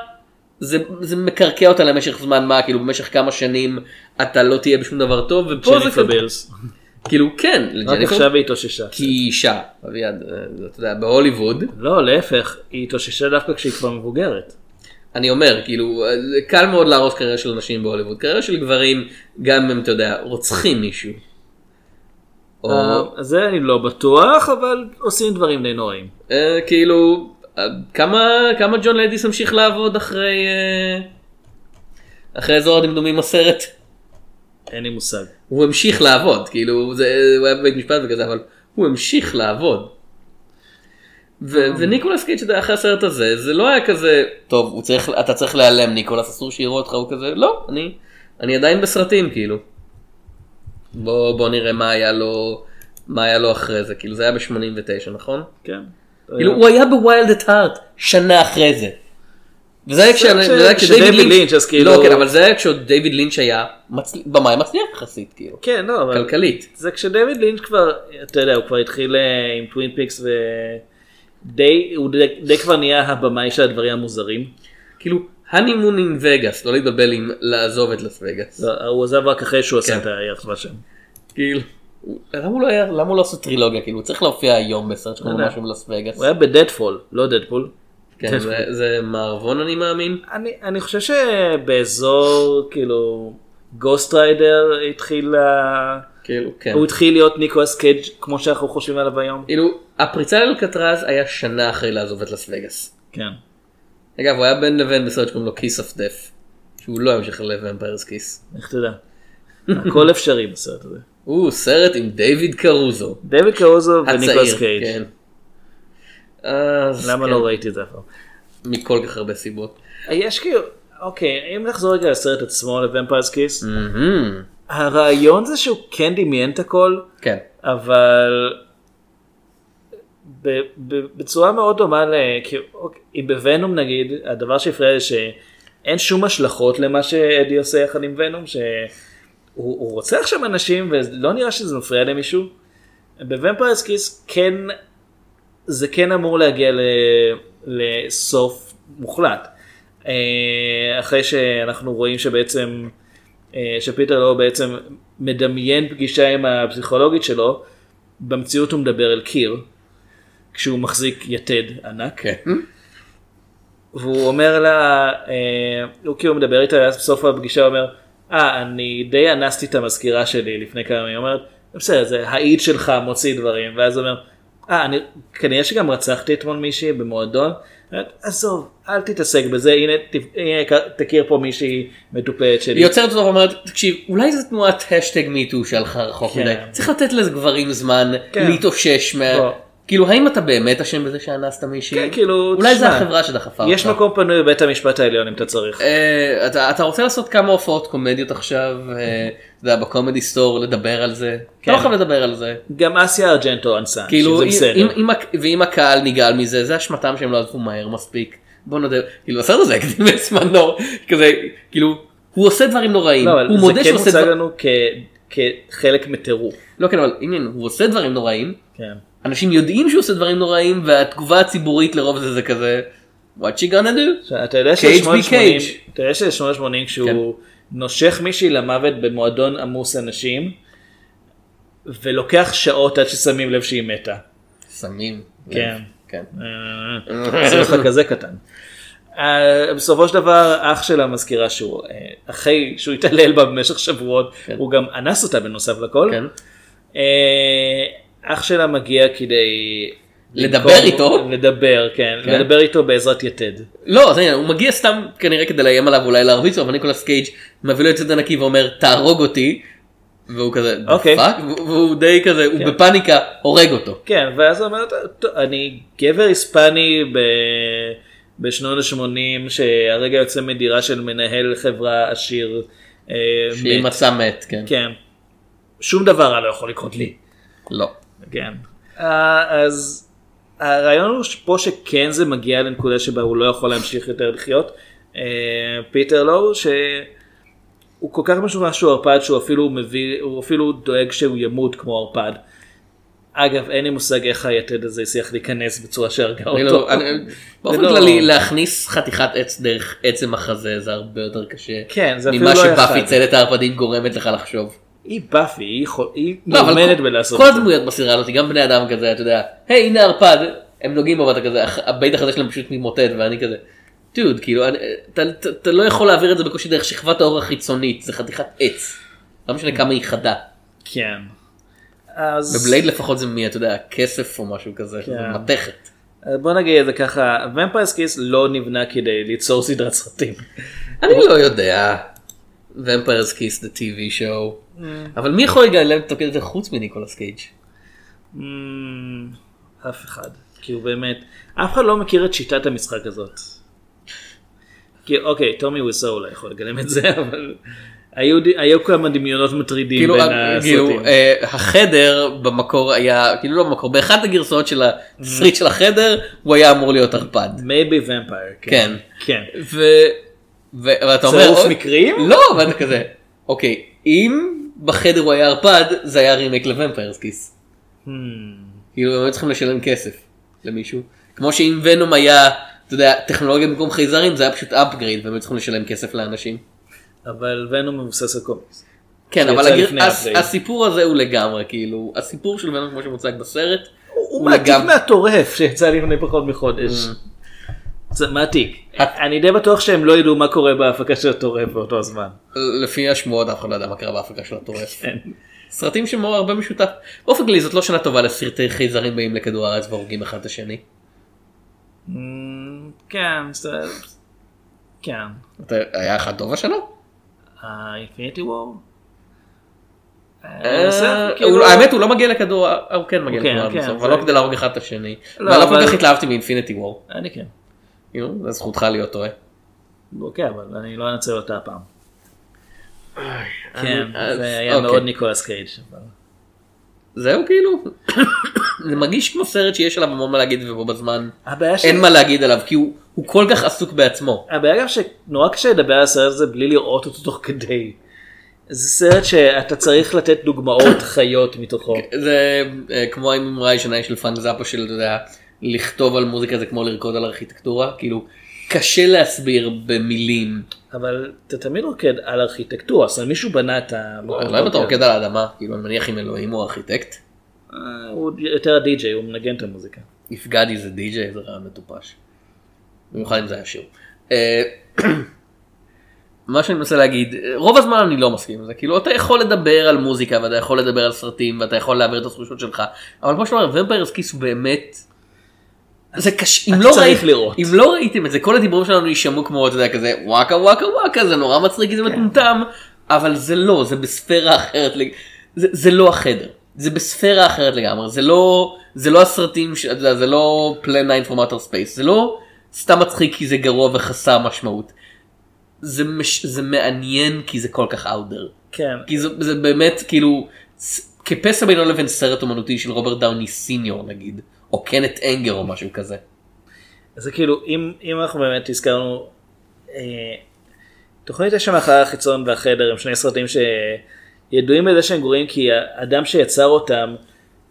זה, זה מקרקע אותה למשך זמן מה כאילו במשך כמה שנים אתה לא תהיה בשום דבר טוב ופה זה בילס. כאילו כן רק עכשיו היא התאוששה. כי היא אישה אביעד אה, אתה יודע בהוליווד לא, להפך, היא התאוששה דווקא כשהיא כבר מבוגרת. אני אומר, כאילו, קל מאוד להרוס קריירה של נשים בהוליווד. קריירה של גברים, גם אם אתה יודע, רוצחים מישהו. או אה, זה אני לא בטוח, אבל עושים דברים די נוראים. אה, כאילו, אה, כמה כמה ג'ון לדיס המשיך לעבוד אחרי אחרי אזור הדמדומים הסרט? אין לי מושג. הוא המשיך לעבוד, כאילו, זה, הוא היה בבית משפט וכזה, אבל הוא המשיך לעבוד. ו- וניקולס קייג' אחרי הסרט הזה, זה לא היה כזה, טוב, הוא צריך, אתה צריך להיעלם ניקולס, אסור שיראו אותך, הוא כזה, לא, אני, אני עדיין בסרטים, כאילו. בוא, בוא נראה מה היה לו, מה היה לו אחרי זה, כאילו זה היה ב-89, נכון? כן. כאילו הוא היה ב Wild at Heart שנה אחרי זה. וזה היה היה כשדייוויד לינץ', אז כאילו- לא כן אבל זה היה כשדייוויד לינץ' היה מצל- במאי מצליח יחסית כאילו. כן, לא, אבל... כלכלית. זה כשדייוויד לינץ' כבר, אתה יודע, הוא כבר התחיל אה, עם Twin Peaks ודי, הוא די, די כבר נהיה הבמאי של הדברים המוזרים. כאילו Honeymoon in Vegas לא להתבלבל עם לעזוב את לס וגאס. לא, הוא עזב רק אחרי שהוא עשה כן. את היחס בשם. כאילו. הוא- למה הוא לא היה למה הוא לא עושה טרילוגיה כאילו הוא צריך להופיע היום בסרט שקוראים לא. משהו מלס וגאס. הוא היה ב Deadfall, לא Deadpool. כן, זה- זה מערבון אני מאמין. אני, אני חושב שבאזור, כאילו, Ghost Rider התחיל, כאילו כן. הוא התחיל להיות ניקולס קייג' כמו שאנחנו חושבים עליו היום. כאילו הפריצה לאלקטרז היה שנה אחרי לעזוב את לס וגאס. כן. אגב הוא היה בין לבין בסרט שקוראים לו Kiss of Death. שהוא לא המשיך ל Vampire's Kiss. איך תדע? הכל אפשרי בסרט הזה. הוא סרט עם דיוויד קרוזו. דויד קרוזו. וניקולס קייג'. כן. למה כן, לא ראיתי את זה אף פעם? מכל כך הרבה סיבות. יש כאילו, אוקיי, אם נחזור רגע לסרט עצמו, לוומפיירס מהמם. הרעיון זה שהוא כן דמיין את הכל, כן. אבל ב- ב- בצורה מאוד דומה אוקיי, אם בוונום נגיד, הדבר שהפריע לי שאין שום השלכות למה שאדי עושה יחד עם ונום, שהוא הוא רוצח שם אנשים ולא נראה שזה מפריע למישהו. בוומפיירס כיס כן, זה כן אמור להגיע ל, לסוף מוחלט. אה, אחרי שאנחנו רואים שבעצם, אה, שפיטר לא בעצם מדמיין פגישה עם הפסיכולוגית שלו, במציאות הוא מדבר אל קיר, כשהוא מחזיק יתד ענק. כן. והוא אומר לה, אה, הוא כאילו מדבר איתה בסוף הפגישה, הוא אומר, אה, אני די אנסתי את המזכירה שלי לפני כמה ימים, היא אומרת, בסדר, זה האיד שלך מוציא דברים, ואז הוא אומר, אה, אני כנראה שגם רצחתי אתמול מישהי במועדון, עזוב, אל תתעסק בזה, הנה, הנה תכיר פה מישהי מטופלת שלי. היא יוצרת אותו ואומרת, תקשיב, אולי זו תנועת השטג מיטו שהלכה רחוק כן. מדי. צריך לתת לזה גברים זמן כן. להתאושש מה... בוא. כאילו, האם אתה באמת אשם בזה שאנסת מישהי? כן, כאילו, אולי זה תשמע, החברה שדחפה אותך. יש מקום פנוי בבית המשפט העליון אם אתה צריך. אה, אתה, אתה רוצה לעשות כמה הופעות קומדיות עכשיו, אה, אתה יודע, בקומדי סטור, לדבר על זה? כן. אתה לא חייב לדבר על זה. גם אסיה ארג'נטו אנסה, כאילו, שזה בסדר. אם- אם ואם הקהל נגעל מזה, זה אשמתם שהם לא עזבו מהר מספיק. בוא נודה, כאילו הסרט הזה הקדים את זמנו, כזה, כאילו, הוא עושה דברים נוראים, לא, הוא זה מודה כן שהוא עושה מוצג דברים, לנו כ- כחלק מטירוף. לא כן, אבל עניין, הוא עושה דברים נוראים, כן. אנשים יודעים שהוא עושה דברים נוראים, והתגובה הציבורית לרוב זה זה כזה, what you gonna do? אתה יודע קייג' בי ש-880 קייג'. אתה יודע ש-880 כשהוא כן. נושך מישהי למוות במועדון עמוס אנשים, ולוקח שעות עד ששמים לב שהיא מתה. שמים. כן. כן. אה, זה לך כזה קטן. אה, בסופו של דבר אח של המזכירה שהוא אה, אחרי שהוא התעלל בה במשך שבועות כן. הוא גם אנס אותה בנוסף לכל. כן. אח שלה מגיע כדי לדבר למכור- איתו? לדבר כן כן. לדבר איתו בעזרת יתד. לא, זה הוא מגיע סתם כנראה כדי לאיים עליו, אולי להרביץ לו, אבל ניקולס קייג' מביא לו את זה נקי ואומר, תהרוג אותי, והוא כזה, אוקיי. fuck, והוא די כזה, הוא בפאניקה, הורג אותו. כן ואז הוא אומר "טוב, אני גבר היספני ב... בשנות ה-80 שהרגע יוצא מדירה של מנהל חברה עשיר. אה, שהיא מת." מצא מת, כן. כן. שום דבר רע לא יכול לקרות לי. לא. כן. אה, אז הרעיון הוא פה שכן זה מגיע לנקודה שבה הוא לא יכול להמשיך יותר לחיות. אה, פיטר לואו שהוא כל כך משוכנע שהוא ערפד שהוא אפילו מביא, הוא אפילו דואג שהוא ימות כמו ערפד. אגב אין לי מושג איך היתד הזה הצליח להיכנס בצורה שהרגה אני אותו. לא- אני- [laughs] באופן לא- כללי, להכניס חתיכת עץ דרך עצם החזה זה הרבה יותר קשה. כן, זה אפילו ממה לא שבאפי יחד. צלת הערפדית גורמת לך לחשוב. היא באפי, היא היא לא, מאומנת כל- בלעשות כל את זה. הדמויות בסדרה הזאת, גם בני אדם כזה, אתה יודע, היי הנה ערפד, הם נוגעים בו ואתה כזה, הבית החזה שלהם פשוט מתמוטט ואני כזה, דוד, כאילו, אני- אתה, אתה, אתה לא יכול להעביר את זה בקושי דרך שכבת האור החיצונית, זה חתיכת עץ. לא משנה כמה היא חדה. כן. אז בבלייד לפחות זה מי, אתה יודע, כסף או משהו כזה, כן. זה מתכת. אז בוא נגיד את זה ככה, ומפיירס קיס לא נבנה כדי ליצור סדרת סרטים. אני לא יודע. Vampire's Kiss the TV show. אבל מי יכול לגלם את זה חוץ מניקולס קייג'? Mm, אף אחד. כי הוא באמת, אף אחד לא מכיר את שיטת המשחק הזאת. כי אוקיי, טומי וויסו אולי יכול לגלם את זה, [laughs] אבל היו, היו כמה דמיונות מטרידים כאילו, בין אה, כאילו הסרטים. אה, החדר במקור היה, כאילו לא במקור, באחת הגרסאות של התסריט של החדר הוא היה אמור להיות ערפד. maybe vampire. כן. כן. ו... ו... ואתה אומר, צירוף מקרים? לא, ואתה כזה, אוקיי, אם בחדר הוא היה ערפד, זה היה רימייק לוומפיירס כיס. Hmm. כאילו הם היו צריכים לשלם כסף למישהו. כמו שאם ונום היה, אתה יודע, טכנולוגיה במקום חייזרים, זה היה פשוט upgrade והם היו צריכים לשלם כסף לאנשים. אבל ונום מבוסס על קומיקס. כן, אבל הגר... הס... הסיפור הזה הוא לגמרי, כאילו, הסיפור של ונום כמו שמוצג בסרט, הוא מעתיק מהטורף שיצא לפני פחות מחודש. זה מעתיק. אני די בטוח שהם לא ידעו מה קורה בהפקה של הטורף באותו הזמן. לפי השמועות אף אחד לא יודע מה קרה בהפקה של הטורף. כן. סרטים שמאוד הרבה משותף. באופן כללי זאת לא שנה טובה לסרטי חייזרים באים לכדור הארץ והורגים אחד את השני. Mm, כן, כן. היה אחד טוב השנה? אינפיניטי וור? האמת הוא לא מגיע לכדור, הוא כן מגיע כן, לכדור כן, אבל לא כדי להרוג אחד את השני. לא, ואני לא כל אבל- כך התלהבתי מאינפיניטי וור. אני כן. כאילו, זה זכותך להיות טועה. אוקיי, אבל אני לא אנצל אותה הפעם. כן, זה היה אוקיי. מאוד ניקולס קייג'. זהו כאילו, [coughs] זה מרגיש כמו סרט שיש עליו המון מה להגיד ובו בזמן אין מה להגיד עליו כי הוא הוא כל כך עסוק בעצמו. הבעיה גם שנורא קשה לדבר על הסרט הזה בלי לראות אותו תוך כדי. זה סרט שאתה צריך לתת דוגמאות חיות מתוכו. זה אה, כמו האמרה הישנה של פאנק זאפה של אתה יודע, לכתוב על מוזיקה זה כמו לרקוד על ארכיטקטורה כאילו קשה להסביר במילים. אבל אתה תמיד רוקד על ארכיטקטורה, אומרת מישהו בנה את ה... אולי אם אתה רוקד על האדמה כאילו אני מניח אם אלוהים הוא ארכיטקט. אה, הוא יותר הדי-ג'יי, הוא מנגן את המוזיקה. יפגדי זה די.ג'יי זה רעיון מטופש. במיוחד אם זה היה שיר. אה, [clears throat] מה שאני מנסה להגיד רוב הזמן אני לא מסכים עם זה כאילו אתה יכול לדבר על מוזיקה ואתה יכול לדבר על סרטים ואתה יכול להעביר את התחושות שלך אבל כמו שאתה אומר ומפיירס כיס הוא באמת. זה קשה אם לא ראית- לראות. אם לא ראיתם את זה כל הדיבורים שלנו יישמעו כמו אתה יודע כזה וואקה וואקה וואקה זה נורא מצחיק זה מטומטם אבל זה לא זה בספירה אחרת זה, זה לא החדר זה בספירה אחרת לגמרי זה לא זה לא הסרטים ש- יודע, זה לא plan 9 from outer space זה לא סתם מצחיק כי זה גרוע וחסר משמעות. זה, מש, זה מעניין כי זה כל כך אאודר. כן. כי זה, זה באמת כאילו כפסע בינו לבין סרט אומנותי של רוברט דאוני סיניור נגיד או קנת אנגר או משהו כזה. זה כאילו, אם, אם אנחנו באמת הזכרנו, אה, תוכנית תשע מהחלל החיצון והחדר הם שני סרטים שידועים בזה שהם גרועים כי האדם שיצר אותם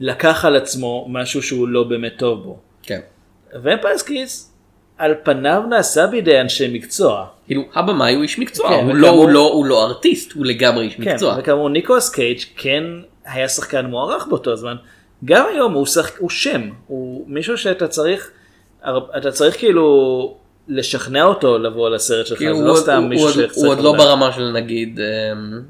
לקח על עצמו משהו שהוא לא באמת טוב בו. כן. Vampire's Kiss על פניו נעשה בידי אנשי מקצוע. כאילו הבמאי הוא איש מקצוע כן, הוא, וכאמור- לא, הוא, לא, הוא לא ארטיסט הוא לגמרי איש כן, מקצוע. וכאמור ניקולס קייג' כן היה שחקן מוערך באותו הזמן. גם היום הוא, שח... הוא שם, הוא מישהו שאתה צריך, אתה צריך כאילו לשכנע אותו לבוא לסרט שלך, כאילו זה לא סתם מישהו שצריך הוא עוד לא. ברמה של נגיד אמ,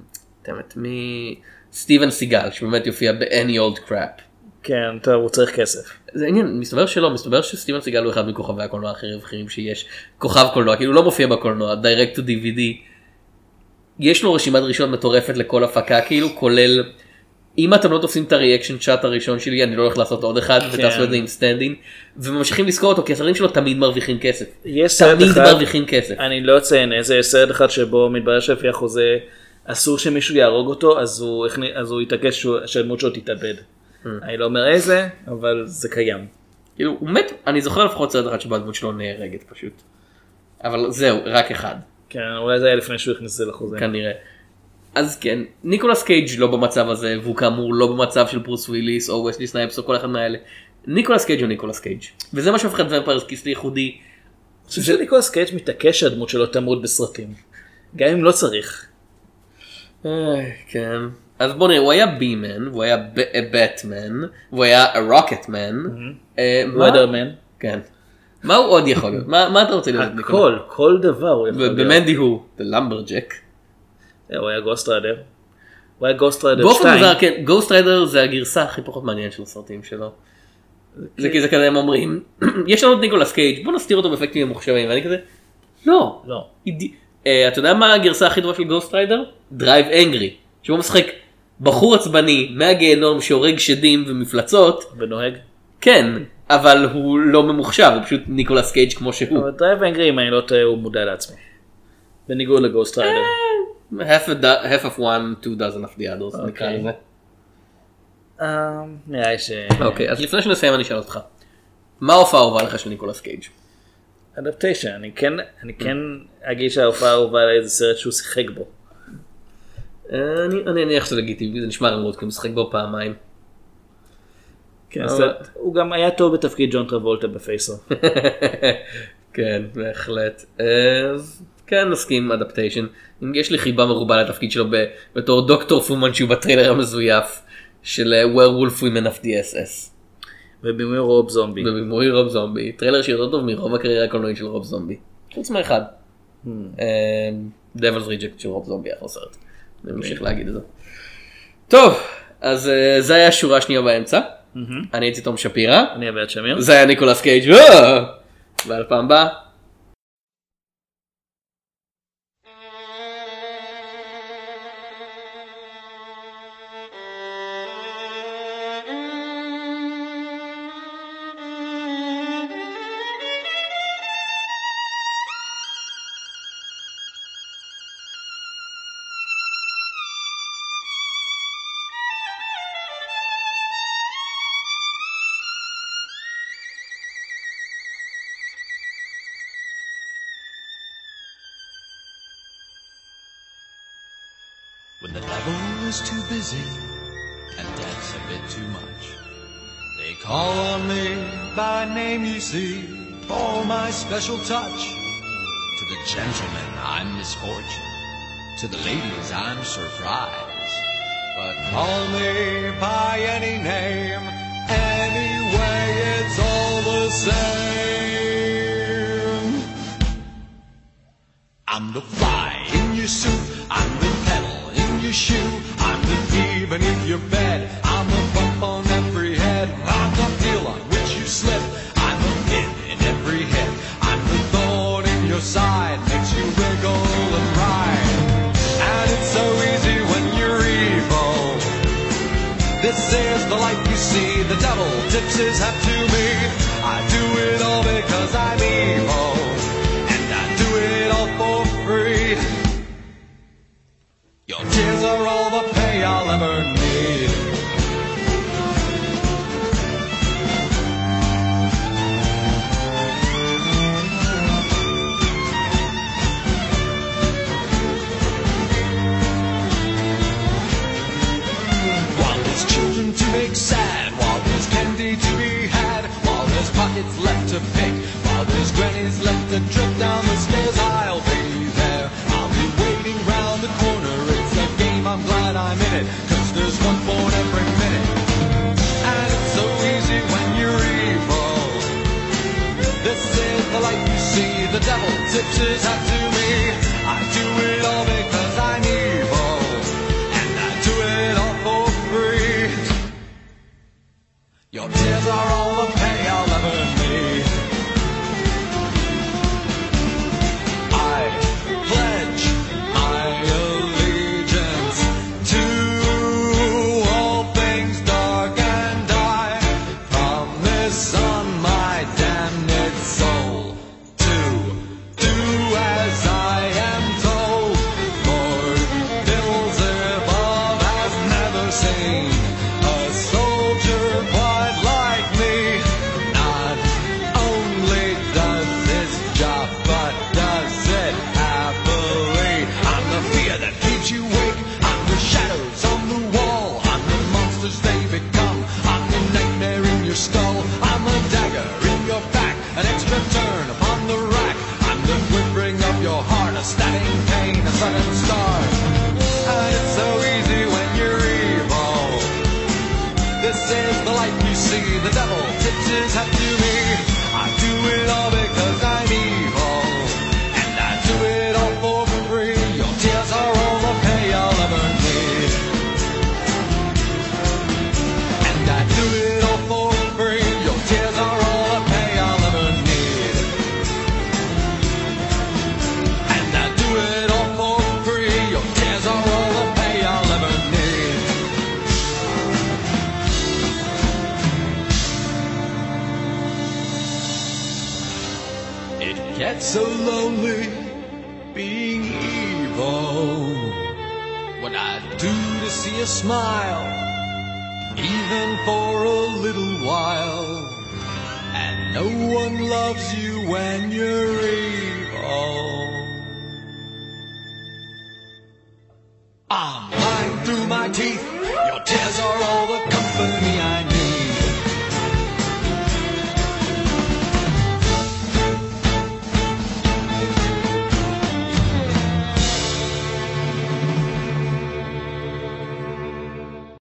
באמת מי סטיבן סיגל שבאמת יופיע ב-any old crap. כן, טוב, הוא צריך כסף. זה עניין מסתבר שלא מסתבר שסטיבן סיגל הוא אחד מכוכבי הקולנוע הכי רווחיים שיש כוכב קולנוע כאילו לא מופיע בקולנוע direct to DVD. יש לו רשימת דרישות מטורפת לכל הפקה כאילו כולל אם אתם לא תופסים את ה reaction shot הראשון שלי אני לא הולך לעשות עוד אחד ותעשו את זה עם stand-in וממשיכים לזכור אותו כי הסרטים שלו תמיד מרוויחים כסף. יש סרט תמיד אחד, מרוויחים כסף. אני לא אציין איזה, סרט אחד שבו מתברר שלפי החוזה אסור שמישהו יהרוג אותו, אז הוא, אז הוא יתעקש שהדמות שלו תתאבד. אני לא אומר איזה, אבל זה קיים. כאילו הוא מת אני זוכר לפחות סרט אחד שבו הדמות שלו נהרגת פשוט. אבל זהו רק אחד. כן, אולי זה היה לפני שהוא הכניס את זה לחוזה. כנראה. אז כן, ניקולס קייג' לא במצב הזה, והוא כאמור לא במצב של ברוס וויליס או וסלי סנייפס או כל אחד מהאלה. ניקולס קייג' הוא ניקולס קייג'. וזה מה שהופך את Vampire's Kiss לייחודי. אני חושב שניקולס קייג' מתעקש שהדמות שלו תמות בסרטים. גם אם לא צריך. כן. אז בוא נראה, הוא היה בימן, והוא היה בטמן, והוא היה רוקטמן. Weatherman. כן. מה הוא עוד יכול להיות? מה אתה רוצה לראות? הכל, כל דבר הוא יכול להיות. במנדי הוא The Lumberjack. אה, הוא היה Ghost Rider. הוא היה Ghost Rider באופן 2. מוזר כן Ghost Rider זה הגרסה הכי פחות מעניינת של הסרטים שלו. זה כי זה כזה הם אומרים [clears throat] יש לנו את ניקולס קייג' בוא נסתיר אותו באפקטים ממוחשבים ואני כזה לא לא. אה, אתה יודע מה הגרסה הכי טובה של Ghost Rider? Drive Angry שבו משחק בחור עצבני מהגיהנום שהורג שדים ומפלצות ונוהג. כן אבל הוא לא ממוחשב הוא פשוט ניקולס קייג' כמו שהוא. אבל Drive Angry אם אני לא טועה הוא מודע לעצמו. בניגוד ל Ghost Rider. Half, a do- half of one two dozen of the others נקרא אוקיי. לזה. אה, נראה לי ש... אוקיי אז לפני שנסיים אני אשאל אותך. מה ההופעה האהובה לך של ניקולס קייג'? Adaptation. אני כן, אני כן אגיד שההופעה האהובה עליי זה סרט שהוא שיחק בו. אה, אני אני אניח שזה לגיטימי זה נשמע רמאות כי הוא משחק בו פעמיים. כן, הוא גם היה טוב בתפקיד ג'ון טרבולטה ב Face/Off. [laughs] כן בהחלט. אז כן נסכים Adaptation. אם יש לי חיבה מרובה לתפקיד שלו ב- בתור דוקטור פו מנצ'ו בטריילר המזויף של Women of the SS. ובימוי רוב זומבי. בבימוי רוב זומבי טריילר שיותר טוב מרוב הקריירה הקולנועית של רוב זומבי. חוץ מאחד. Devil's Rejects של רוב זומבי אחלה סרט. אני ממשיך להגיד את זה. טוב אז אה, זה היה השורה השנייה באמצע. אני הייתי תום שפירא. אני אבד שמיר. זה היה ניקולס קייג' אה! ועל פעם הבאה. When the devil is too busy and death's a bit too much, they call on me by name, you see, for my special touch. To the gentlemen, I'm misfortune. To the ladies, I'm surprise. But call me by any name, anyway, it's all the same. I'm the fly in your soup. Shoe. I'm the thief beneath your bed. I'm the bump on every head. I'm the heel on which you slip. I'm the pin in every head. I'm the thorn in your side. Makes you wiggle and ride. And it's so easy when you're evil. This is the life you see. The devil tips his hat pockets left to pick, while there's grannies left to trip down the stairs, I'll be there. I'll be waiting round the corner. It's a game, I'm glad I'm in it, cause there's one born every minute. And it's so easy when you're evil. This is the life you see. The devil tips his hat to me.